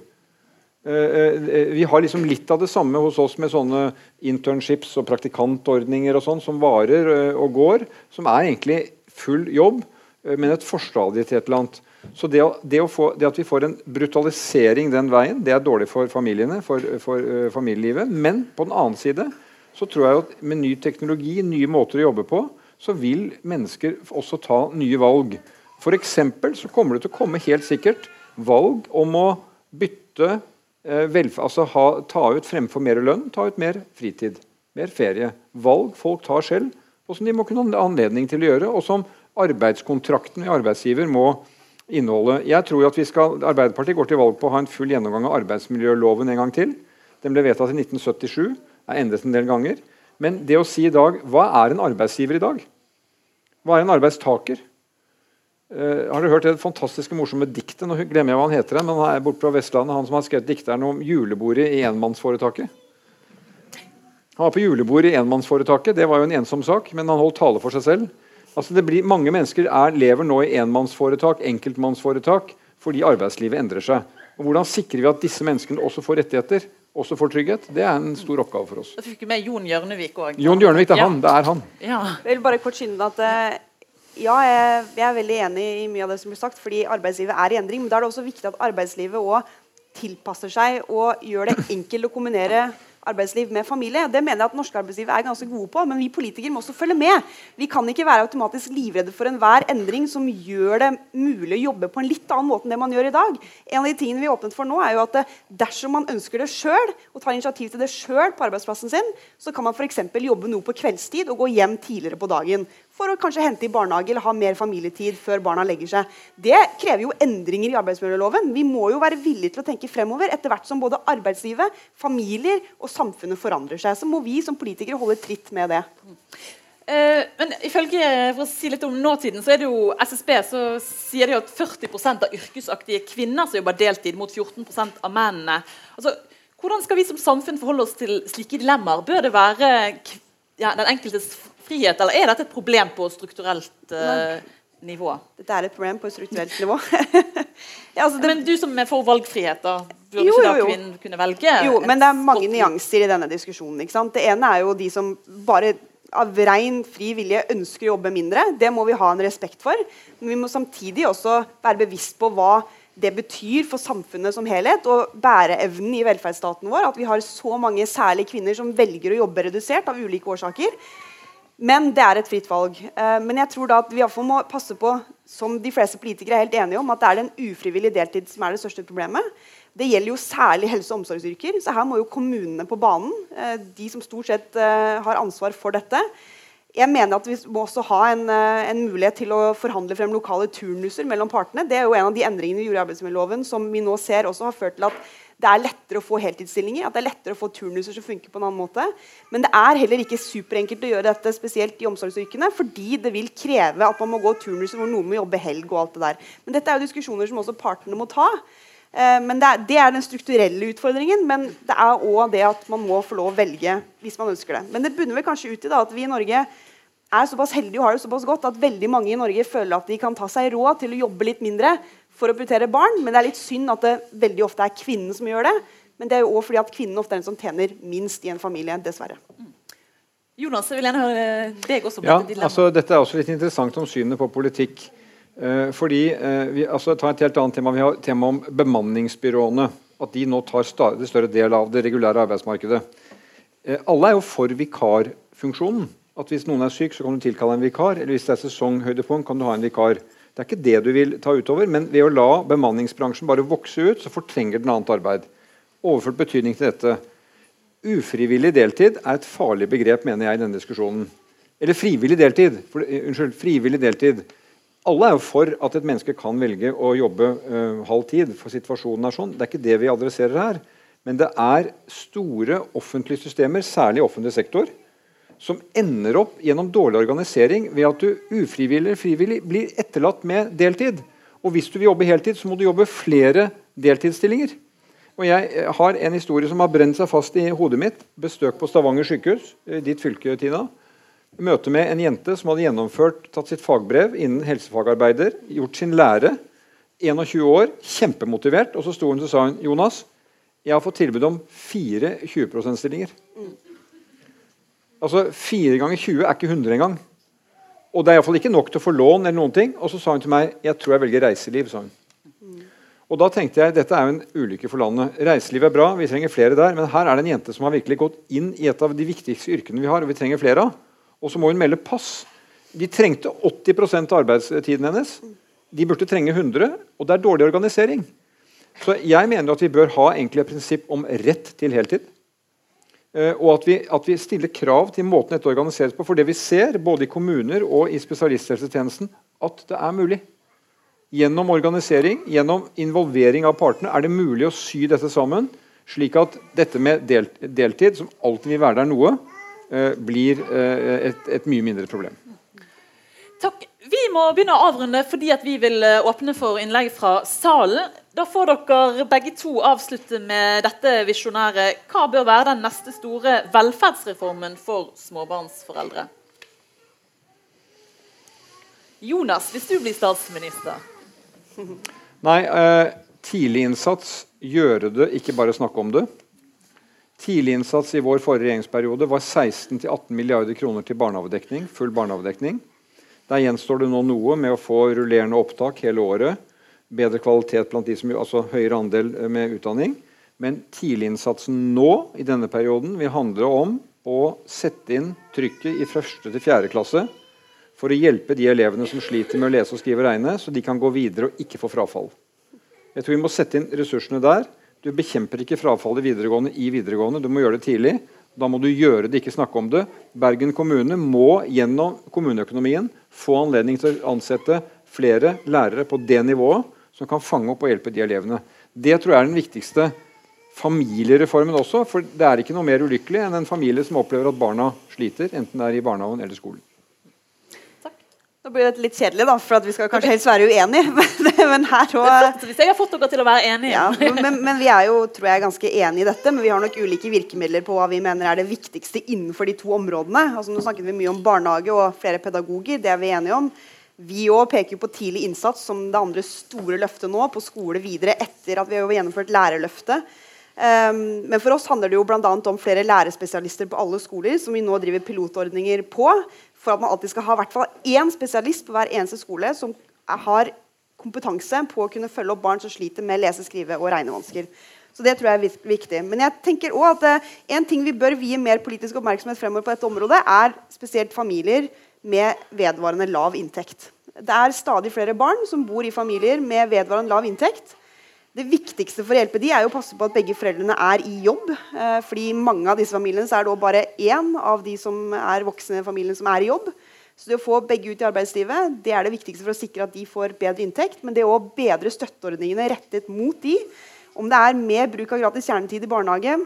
Eh, eh, vi har liksom litt av det samme hos oss med sånne internships og praktikantordninger og sånn som varer eh, og går, som er egentlig full jobb, eh, men et forstadie til et eller annet. Så det, å, det, å få, det, at vi får en brutalisering den veien, det er dårlig for familiene, for, for uh, familielivet. Men på den annen side så tror jeg at med ny teknologi, nye måter å jobbe på, så vil mennesker også ta nye valg. F.eks. så kommer det til å komme helt sikkert valg om å bytte uh, velferd, altså ha, ta ut fremfor mer lønn, ta ut mer fritid, mer ferie. Valg folk tar selv, og som de må kunne ha anledning til å gjøre, og som arbeidskontrakten med arbeidsgiver må innholde. Jeg tror at skal, Arbeiderpartiet går til valg på å ha en full gjennomgang av arbeidsmiljøloven en gang til. Den ble vedtatt i 1977, er endret en del ganger. Men det å si i dag Hva er en arbeidsgiver i dag? Hva er en arbeidstaker? Uh, har du hørt det fantastiske morsomme diktet? Nå glemmer jeg hva han heter, men han er borte fra Vestlandet, han som har skrevet dikteren om julebordet i enmannsforetaket. Han var på julebordet i enmannsforetaket. Det var jo en ensom sak, men han holdt tale for seg selv. Altså det blir, mange mennesker er, lever nå i enmannsforetak, enkeltmannsforetak, fordi arbeidslivet endrer seg. Og Hvordan sikrer vi at disse menneskene også får rettigheter? også får trygghet? Det er en stor oppgave for oss. Da fikk vi med Jon Hjørnevik òg. Jon Hjørnevik, det er Ja. han. Det er han. Ja. Jeg vil bare kort skynde at eh, ja, jeg, jeg er veldig enig i mye av det som blir sagt, fordi arbeidslivet er i endring. Men da er det også viktig at arbeidslivet òg tilpasser seg og gjør det enkelt å kombinere arbeidsliv med familie. Det mener jeg at norske arbeidslivet er ganske gode på, men vi politikere må også følge med. Vi kan ikke være automatisk livredde for enhver endring som gjør det mulig å jobbe på en litt annen måte enn det man gjør i dag. En av de tingene vi åpnet for nå, er jo at eh, dersom man ønsker det sjøl, og tar initiativ til det sjøl på arbeidsplassen sin, så kan man f.eks. jobbe noe på kveldstid og gå hjem tidligere på dagen. For å kanskje hente i barnehage eller ha mer familietid før barna legger seg. Det krever jo endringer i arbeidsmiljøloven. Vi må jo være villige til å tenke fremover etter hvert som både arbeidslivet, familier og samfunnet forandrer seg. Så må vi som politikere holde tritt med det. Eh, men ifølge for å si litt om nåtiden, så er det jo SSB så sier de at 40% av yrkesaktige kvinner som jobber deltid, mot 14% av mennene. Altså, hvordan skal vi som samfunn forholde oss til slike dilemmaer? Bør det være ja, den enkeltes frihet, eller er dette et problem på strukturelt uh, nivå? Dette er et problem på strukturelt nivå. ja, altså det, Men du som er for valgfrihet, da, burde Jo, ikke da kvinnen kunne velge? Jo, men det er mange nyanser i denne diskusjonen. Det ene er jo de som bare av ren fri vilje ønsker å jobbe mindre. Det må vi ha en respekt for. Men vi må samtidig også være bevisst på hva det betyr for samfunnet som helhet og bæreevnen i velferdsstaten vår. At vi har så mange, særlig kvinner, som velger å jobbe redusert av ulike årsaker. Men det er et fritt valg. Eh, men jeg tror da at vi i hvert fall må passe på, som de fleste politikere er helt enige om, at det er den ufrivillige deltid som er det største problemet. Det gjelder jo særlig helse- og omsorgsyrker, så her må jo kommunene på banen. eh, De som stort sett eh, har ansvar for dette. Jeg mener at Vi må også ha en, en mulighet til å forhandle frem lokale turnuser mellom partene. Det er jo en av de endringene vi gjorde i arbeidsmiljøloven som vi nå ser også har ført til at det er lettere å få heltidsstillinger, at det er lettere å få turnuser som funker på en annen måte. Men det er heller ikke superenkelt å gjøre dette, spesielt i omsorgsyrkene, fordi det vil kreve at man må gå turnuser hvor noen må jobbe helg og alt det der. Men dette er jo diskusjoner som også partene må ta. Eh, Men det er, det er den strukturelle utfordringen, men det er òg det at man må få lov å velge hvis man ønsker det. Men det bunner vel kanskje ut i da, at vi i Norge er såpass heldige og har det såpass godt at veldig mange i Norge føler at de kan ta seg råd til å jobbe litt mindre for å prioritere barn. Men det er litt synd at det veldig ofte er kvinnen som gjør det. Men det er jo også fordi at kvinnen ofte er den som tjener minst i en familie. dessverre. Jonas, jeg vil gjerne høre deg også om Ja, dette dilemmaet. altså Dette er også litt interessant om synet på politikk. Eh, fordi, eh, vi, altså Ta et helt annet tema. Vi har tema om bemanningsbyråene. at de nå tar stadig større del av det regulære arbeidsmarkedet. Eh, alle er jo for vikarfunksjonen. At Hvis noen er syk, så kan du tilkalle en vikar. Eller hvis det er sesonghøydepunkt, kan du ha en vikar. Det er ikke det du vil ta utover, men ved å la bemanningsbransjen bare vokse ut, så fortrenger den annet arbeid. Overført betydning til dette. Ufrivillig deltid er et farlig begrep, mener jeg, i denne diskusjonen. Eller frivillig deltid. For, uh, unnskyld, frivillig deltid. Alle er jo for at et menneske kan velge å jobbe uh, halv tid, for situasjonen er sånn. Det er ikke det vi adresserer her. Men det er store offentlige systemer, særlig offentlig sektor, som ender opp gjennom dårlig organisering ved at du ufrivillig eller frivillig blir etterlatt med deltid. Og hvis du vil jobbe heltid, så må du jobbe flere deltidsstillinger. Og Jeg eh, har en historie som har brent seg fast i hodet mitt. Bestøk på Stavanger sykehus, i ditt fylke, Tina. Møte med en jente som hadde gjennomført, tatt sitt fagbrev innen helsefagarbeider, gjort sin lære. 21 år, kjempemotivert. Og så sto hun og sa hun, Jonas, jeg har fått tilbud om fire 20 %-stillinger. Altså, Fire ganger 20 er ikke 100 engang. Og det er iallfall ikke nok til å få lån. eller noen ting. Og så sa hun til meg jeg tror jeg velger reiseliv. sa hun. Og da tenkte jeg dette er jo en ulykke for landet. Reiseliv er bra, vi trenger flere der. Men her er det en jente som har virkelig gått inn i et av de viktigste yrkene vi har. Og vi trenger flere av. Og så må hun melde pass. De trengte 80 av arbeidstiden hennes. De burde trenge 100, og det er dårlig organisering. Så jeg mener at vi bør ha egentlig et prinsipp om rett til heltid. Eh, og at vi, at vi, stiller krav til måten dette organiseres på. For det vi ser, både i kommuner og i spesialisthelsetjenesten, at det er mulig. Gjennom organisering, gjennom involvering av partene, er det mulig å sy dette sammen, slik at dette med del, deltid, som alltid vil være der noe, eh, blir eh, et, et mye mindre problem. Takk. Vi må begynne å avrunde fordi vi vil åpne for innlegg fra salen. Da får dere begge to avslutte med dette visjonære. Hva bør være den neste store velferdsreformen for småbarnsforeldre? Jonas, hvis du blir statsminister? Nei, eh, tidlig innsats. Gjøre det, ikke bare snakke om det. Tidlig innsats i vår forrige regjeringsperiode var 16-18 milliarder kroner til barnehagedekning. Full barnehagedekning. Der gjenstår det nå noe med å få rullerende opptak hele året bedre kvalitet blant de som altså høyere andel eh, med utdanning. Men tidliginnsatsen nå i denne perioden vil handle om å sette inn trykket i første til fjerde klasse for å hjelpe de elevene som sliter med å lese og skrive og regne, så de kan gå videre og ikke få frafall. Jeg tror Vi må sette inn ressursene der. Du bekjemper ikke frafallet videregående i videregående. Du må gjøre det tidlig. Da må du gjøre det, ikke snakke om det. Bergen kommune må gjennom kommuneøkonomien få anledning til å ansette flere lærere på det nivået som kan fange opp og hjelpe de elevene. Det tror jeg er den viktigste familiereformen også. For det er ikke noe mer ulykkelig enn en familie som opplever at barna sliter, enten det er i barnehagen eller skolen. Da blir det litt kjedelig, da, for vi skal kanskje helst være uenige. men her også, Hvis jeg har fått dere til å være enige. Ja, men, men, vi er jo tror jeg, ganske enige i dette. Men vi har nok ulike virkemidler på hva vi mener er det viktigste innenfor de to områdene. Altså, nå snakket vi mye om barnehage og flere pedagoger. Det er vi enige om. Vi òg peker på tidlig innsats som det andre store løftet nå, på skole videre etter at vi har gjennomført Lærerløftet. Um, men for oss handler det jo bl.a. om flere lærerspesialister på alle skoler, som vi nå driver pilotordninger på, for at man alltid skal ha hvert fall én spesialist på hver eneste skole som har kompetanse på å kunne følge opp barn som sliter med lese-, skrive- og regnevansker. Så det tror jeg er viktig. Men jeg tenker også at uh, en ting vi bør vie mer politisk oppmerksomhet fremover på dette området, er spesielt familier med vedvarende lav inntekt. Det er stadig flere barn som bor i familier med vedvarende lav inntekt. Det viktigste for å hjelpe de er å passe på at begge foreldrene er i jobb. Eh, fordi mange av disse familiene er det bare én av de som er voksne familien som er i jobb. Så det å få begge ut i arbeidslivet det er det viktigste for å sikre at de får bedre inntekt. Men det å bedre støtteordningene rettet mot de, om det er mer bruk av gratis kjernetid i barnehage,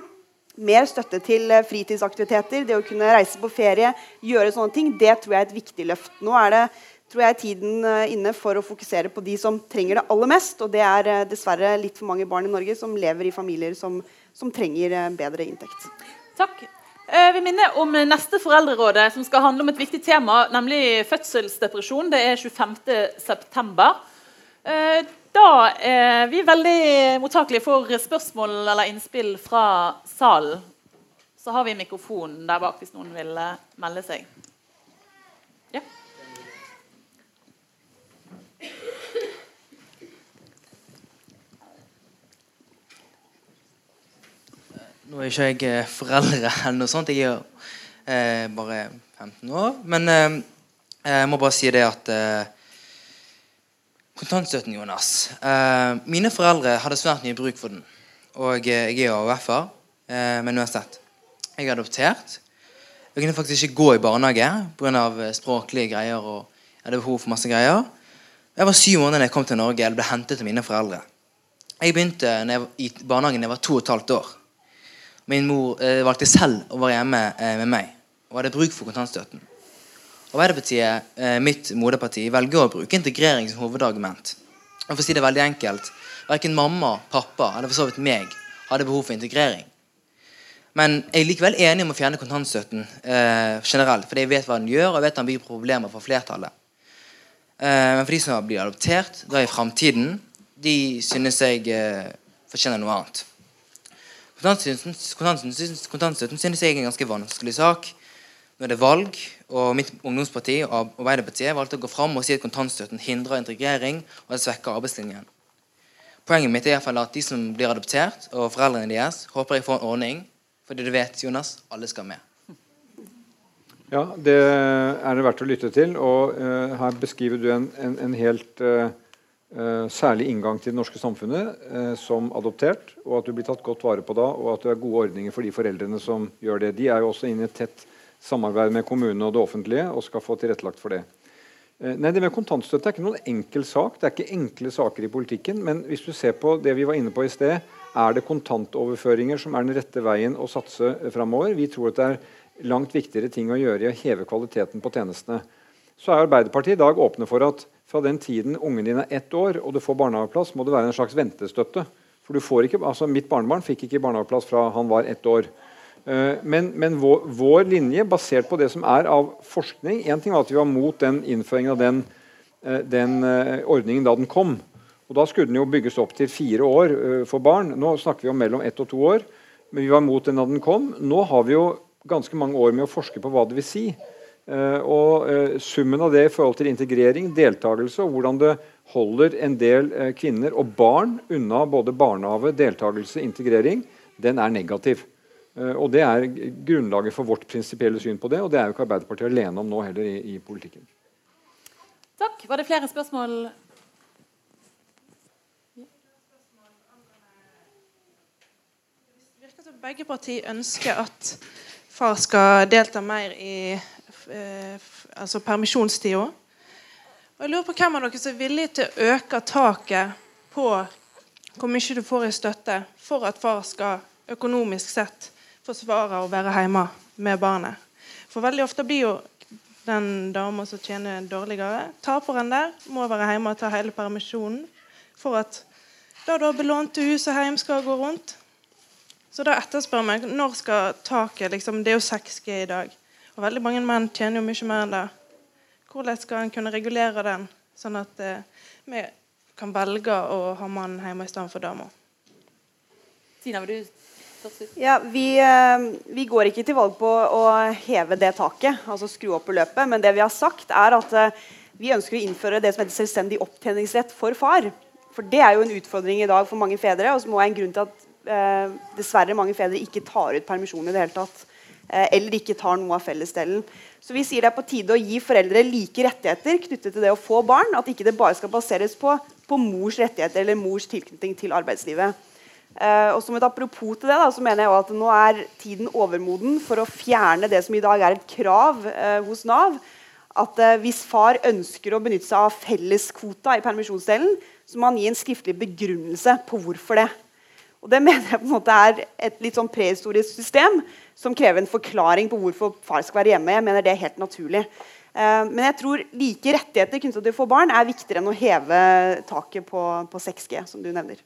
mer støtte til eh, fritidsaktiviteter, det å kunne reise på ferie, gjøre sånne ting, det tror jeg er et viktig løft. Nå er det tror jeg tiden eh, inne for å fokusere på de som trenger det aller mest. Og det er eh, dessverre litt for mange barn i Norge som lever i familier som, som trenger bedre inntekt. Takk. Vi minner om neste Foreldrerådet, som skal handle om et viktig tema, nemlig fødselsdepresjon. Det er 25.9. Da er vi veldig mottakelige for spørsmål eller innspill fra salen. Så har vi mikrofonen der bak hvis noen vil eh, melde seg. Ja. Nå er ikke jeg eh, foreldre eller noe sånt. Jeg er eh, bare 15 år. Men eh, jeg må bare si det at eh, Kontantstøtten, Jonas. Eh, mine foreldre hadde svært mye bruk for den. Og eh, jeg er AUF-er, eh, men uansett. Jeg er adoptert. Jeg kunne faktisk ikke gå i barnehage pga. Språklige greier. og jeg hadde behov for masse greier. Jeg var syv måneder da jeg kom til Norge eller ble hentet til mine foreldre. Jeg begynte jeg i barnehagen da jeg var to og et halvt år. Min mor eh, valgte selv å være hjemme eh, med meg og hadde bruk for kontantstøtten. Arbeiderpartiet, eh, mitt moderparti, velger å bruke integrering som hovedargument. For å si det veldig enkelt Verken mamma, pappa eller for så vidt meg hadde behov for integrering. Men jeg er likevel enig om å fjerne kontantstøtten eh, generelt. Fordi jeg vet hva den gjør, og jeg vet den byr problemer for flertallet. Eh, men for de som blir adoptert da i framtiden, de synes jeg eh, fortjener noe annet. Kontantstøtten, kontantstøtten synes jeg er en ganske vanskelig sak. Nå er det valg, og mitt ungdomsparti og Arbeiderpartiet valgte å gå fram og si at kontantstøtten hindrer integrering og svekker arbeidslinjen. Poenget mitt er i hvert fall at de som blir adoptert, og foreldrene deres, håper jeg får en ordning. Fordi du vet, Jonas, alle skal med. Ja, det er det verdt å lytte til. Og uh, her beskriver du en, en, en helt uh, uh, særlig inngang til det norske samfunnet som adoptert. Og at du blir tatt godt vare på da, og at det er gode ordninger for de foreldrene som gjør det. De er jo også inne i et tett samarbeid med kommunene og det offentlige og skal få tilrettelagt for det. Nei, Det med kontantstøtte er ikke noen enkel sak. Det er ikke enkle saker i politikken. Men hvis du ser på det vi var inne på i sted, er det kontantoverføringer som er den rette veien å satse framover. Vi tror at det er langt viktigere ting å gjøre i å heve kvaliteten på tjenestene. Så er Arbeiderpartiet i dag åpne for at fra den tiden ungen din er ett år og du får barnehageplass, må det være en slags ventestøtte. For du får ikke, altså Mitt barnebarn fikk ikke barnehageplass fra han var ett år. Eh, men, men vår, vår, linje, basert på det som er av forskning En ting var at vi var mot den innføringen av den, eh, den eh, ordningen da den kom. Og Da skulle den jo bygges opp til fire år for barn. Nå snakker vi om mellom ett og to år. Men vi var mot den da den kom. Nå har vi jo ganske mange år med å forske på hva det vil si. Og Summen av det i forhold til integrering, deltakelse og hvordan det holder en del kvinner og barn unna både barnehage, deltakelse, integrering, den er negativ. Og Det er grunnlaget for vårt prinsipielle syn på det, og det er jo ikke Arbeiderpartiet alene om nå heller i, i politikken. Takk. Var det flere spørsmål? Det virker som Begge partier ønsker at far skal delta mer i eh, altså permisjonstida. Og jeg lurer på hvem av dere som er villig til å øke taket på hvor mye du får i støtte for at far skal økonomisk sett forsvare å være hjemme med barnet. For veldig ofte blir jo den dama som tjener dårligere, taperen der, må være hjemme og ta hele permisjonen for at da da belånte hus og hjem skal gå rundt. Så da etterspør vi når skal taket liksom, Det er jo 6G i dag. Og veldig mange menn tjener jo mye mer enn det. Hvordan skal en kunne regulere den, sånn at eh, vi kan velge å ha mannen hjemme i stedet for dama? Tina, vil du ja, vi, eh, vi, går ikke til valg på å heve det taket, altså skru opp beløpet. Men det vi har sagt, er at eh, vi ønsker å innføre det som heter selvstendig opptjeningsrett for far. For det er jo en utfordring i dag for mange fedre, og som er en grunn til at eh, dessverre mange fedre ikke tar ut permisjon i det hele tatt. Eh, eller ikke tar noe av fellesdelen. Så vi sier det er på tide å gi foreldre like rettigheter knyttet til det å få barn. At ikke det bare skal baseres på, på mors rettigheter eller mors tilknytning til arbeidslivet. Eh, og som et Apropos til det da, så mener jeg at nå er tiden overmoden for å fjerne det som i dag er et krav uh, hos Nav. At uh, hvis far ønsker å benytte seg av felleskvota i permisjonsdelen, så må han gi en skriftlig begrunnelse på hvorfor det. Og Det mener jeg på en måte er et litt sånn prehistorisk system som krever en forklaring på hvorfor far skal være hjemme. Jeg mener det er helt naturlig. Uh, men jeg tror like rettigheter knyttet til å få barn er viktigere enn å heve taket på, på 6G, som du nevner.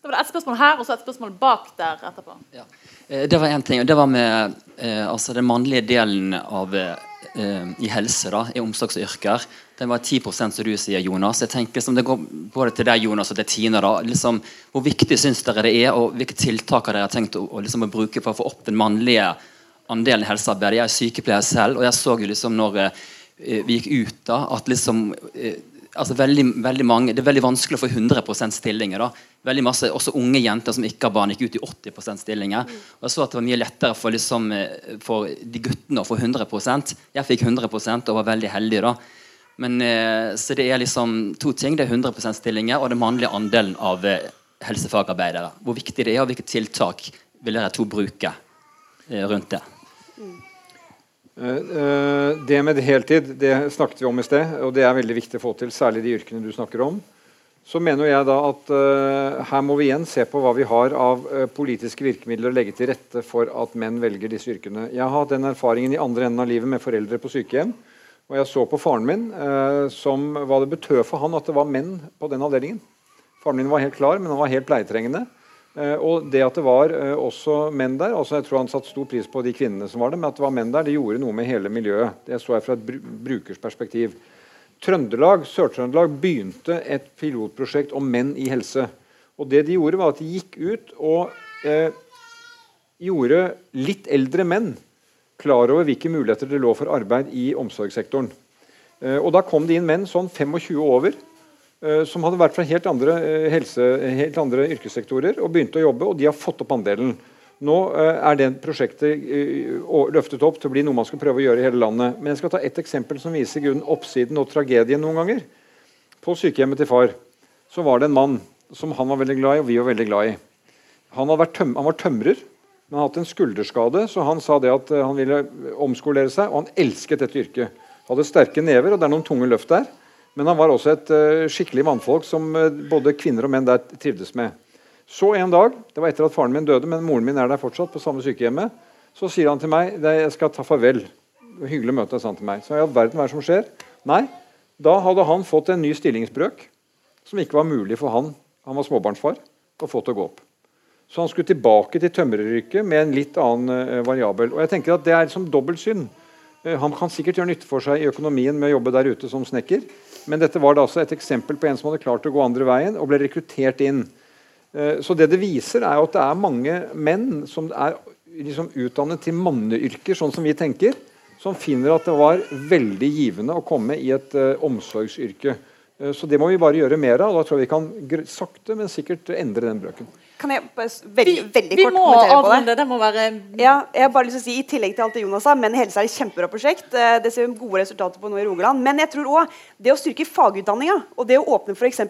Da var det et spørsmål her, og så et spørsmål bak der etterpå. Ja. Eh, det var én ting, og det var med eh, altså den mannlige delen av eh, i helse, da, i omsorgsyrker. Den var 10 som du sier, Jonas. Jeg tenker som Det går både til deg, Jonas, og til Tina. da, liksom, Hvor viktig syns dere det er, og hvilke tiltak har dere tenkt å, å, liksom, å bruke for å få opp den mannlige andelen i helsearbeidet? Jeg er sykepleier selv, og jeg så jo liksom når vi gikk ut, da, at liksom altså veldig, veldig mange, Det er veldig vanskelig å få 100 stillinger. da. Veldig masse, Også unge jenter som ikke har barn, gikk ut i 80 stillinger. Og Jeg så at det var mye lettere for, liksom, eh, for de guttene å få 100% Jeg fikk 100% og var veldig heldig. da. Men, eh, så det er liksom to ting. Det er 100% stillinger og den mannlige andelen av eh, helsefagarbeidere. Hvor viktig det er, og hvilke tiltak vil dere to bruke rundt det? Eh, eh, Det med heltid det snakket vi om i sted, og det er veldig viktig å få til. Særlig de yrkene du snakker om. Så mener jeg da at uh, her må vi igjen se på hva vi har av politiske virkemidler å legge til rette for at menn velger disse yrkene. Jeg har hatt den erfaringen i andre enden av livet med foreldre på sykehjem. Og jeg så på faren min som hva det betød for han at det var menn på den avdelingen. Faren min var helt klar, men han var helt pleietrengende. Uh, og det at det var også menn der altså Jeg tror han satte stor pris på de kvinnene som var der, men at det var menn der, det gjorde noe med hele miljøet. Det så jeg fra et brukersperspektiv. brukers perspektiv. Trøndelag, Sør-Trøndelag begynte et pilotprosjekt om menn i helse. Og det De gjorde var at de gikk ut og eh, gjorde litt eldre menn klar over hvilke muligheter det lå for arbeid i omsorgssektoren. Eh, og Da kom det inn menn sånn 25 over eh, som hadde vært fra helt andre, eh, helse, helt andre yrkessektorer og begynte å jobbe, og de har fått opp andelen. Nå uh, er det prosjektet løftet opp til å bli noe man skal prøve å gjøre i hele landet. Men jeg skal ta ett eksempel som viser grunnen oppsiden og tragedien noen ganger. På sykehjemmet til far så var det en mann som han var veldig glad i, og vi var veldig glad i. Han, han var tømrer, men han hadde en skulderskade, så han sa det at han ville omskolere seg, og han elsket dette yrket. Hadde sterke never, og det er noen tunge løft der. Men han var også et skikkelig mannfolk som både kvinner og menn der trivdes med. Så en dag, det var etter at faren min døde, men moren min er der fortsatt, på samme sykehjemmet, så sier han til meg jeg skal ta farvel. Hyggelig å møte deg, sa han til meg. Så i all verden, hva er det som skjer? Nei, da hadde han fått en ny stillingsbrøk som ikke var mulig for han, han var småbarnsfar, å få til å gå opp. Så han skulle tilbake til tømreryrket med en litt annen uh, variabel. Og jeg tenker at Det er som dobbeltsynd. Uh, han kan sikkert gjøre nytte for seg i økonomien med å jobbe der ute som snekker, men dette var da altså et eksempel på en som hadde klart å gå andre veien og ble rekruttert inn. Eh, så det det viser, er at det er mange menn som er liksom utdannet til manneyrker, sånn som vi tenker, som finner at det var veldig givende å komme i et uh, omsorgsyrke. Så det må vi bare gjøre mer av. og Da tror jeg vi kan sakte, men sikkert endre den brøken. Kan jeg bare veldig, veldig vi, kort kommentere på det? avrunde. Det må være Ja, jeg har bare lyst til å si, I tillegg til alt det Jonas sa, Menn helse er et kjempebra prosjekt. Eh, Det ser vi gode resultater på nå i Rogaland. Men jeg tror også det å styrke fagutdanninga og det å åpne f.eks.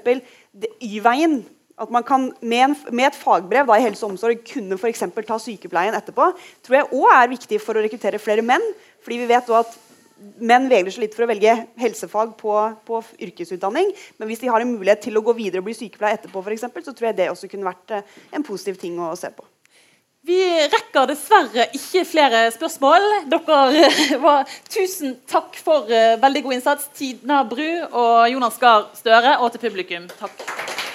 Y-veien at man kan med, en, med et fagbrev da, i helse og omsorg kunne for ta sykepleien etterpå, tror jeg òg er viktig for å rekruttere flere menn. fordi vi vet også at Menn vegrer seg litt for å velge helsefag på, på, yrkesutdanning. Men hvis de har en mulighet til å gå videre og bli sykepleier etterpå, for eksempel, så tror jeg det også kunne vært eh, en positiv ting å se på. Vi rekker dessverre ikke flere spørsmål. Dere var, Tusen takk for uh, veldig god innsats, Tina Bru og Jonas Gahr Støre, og til publikum. Takk.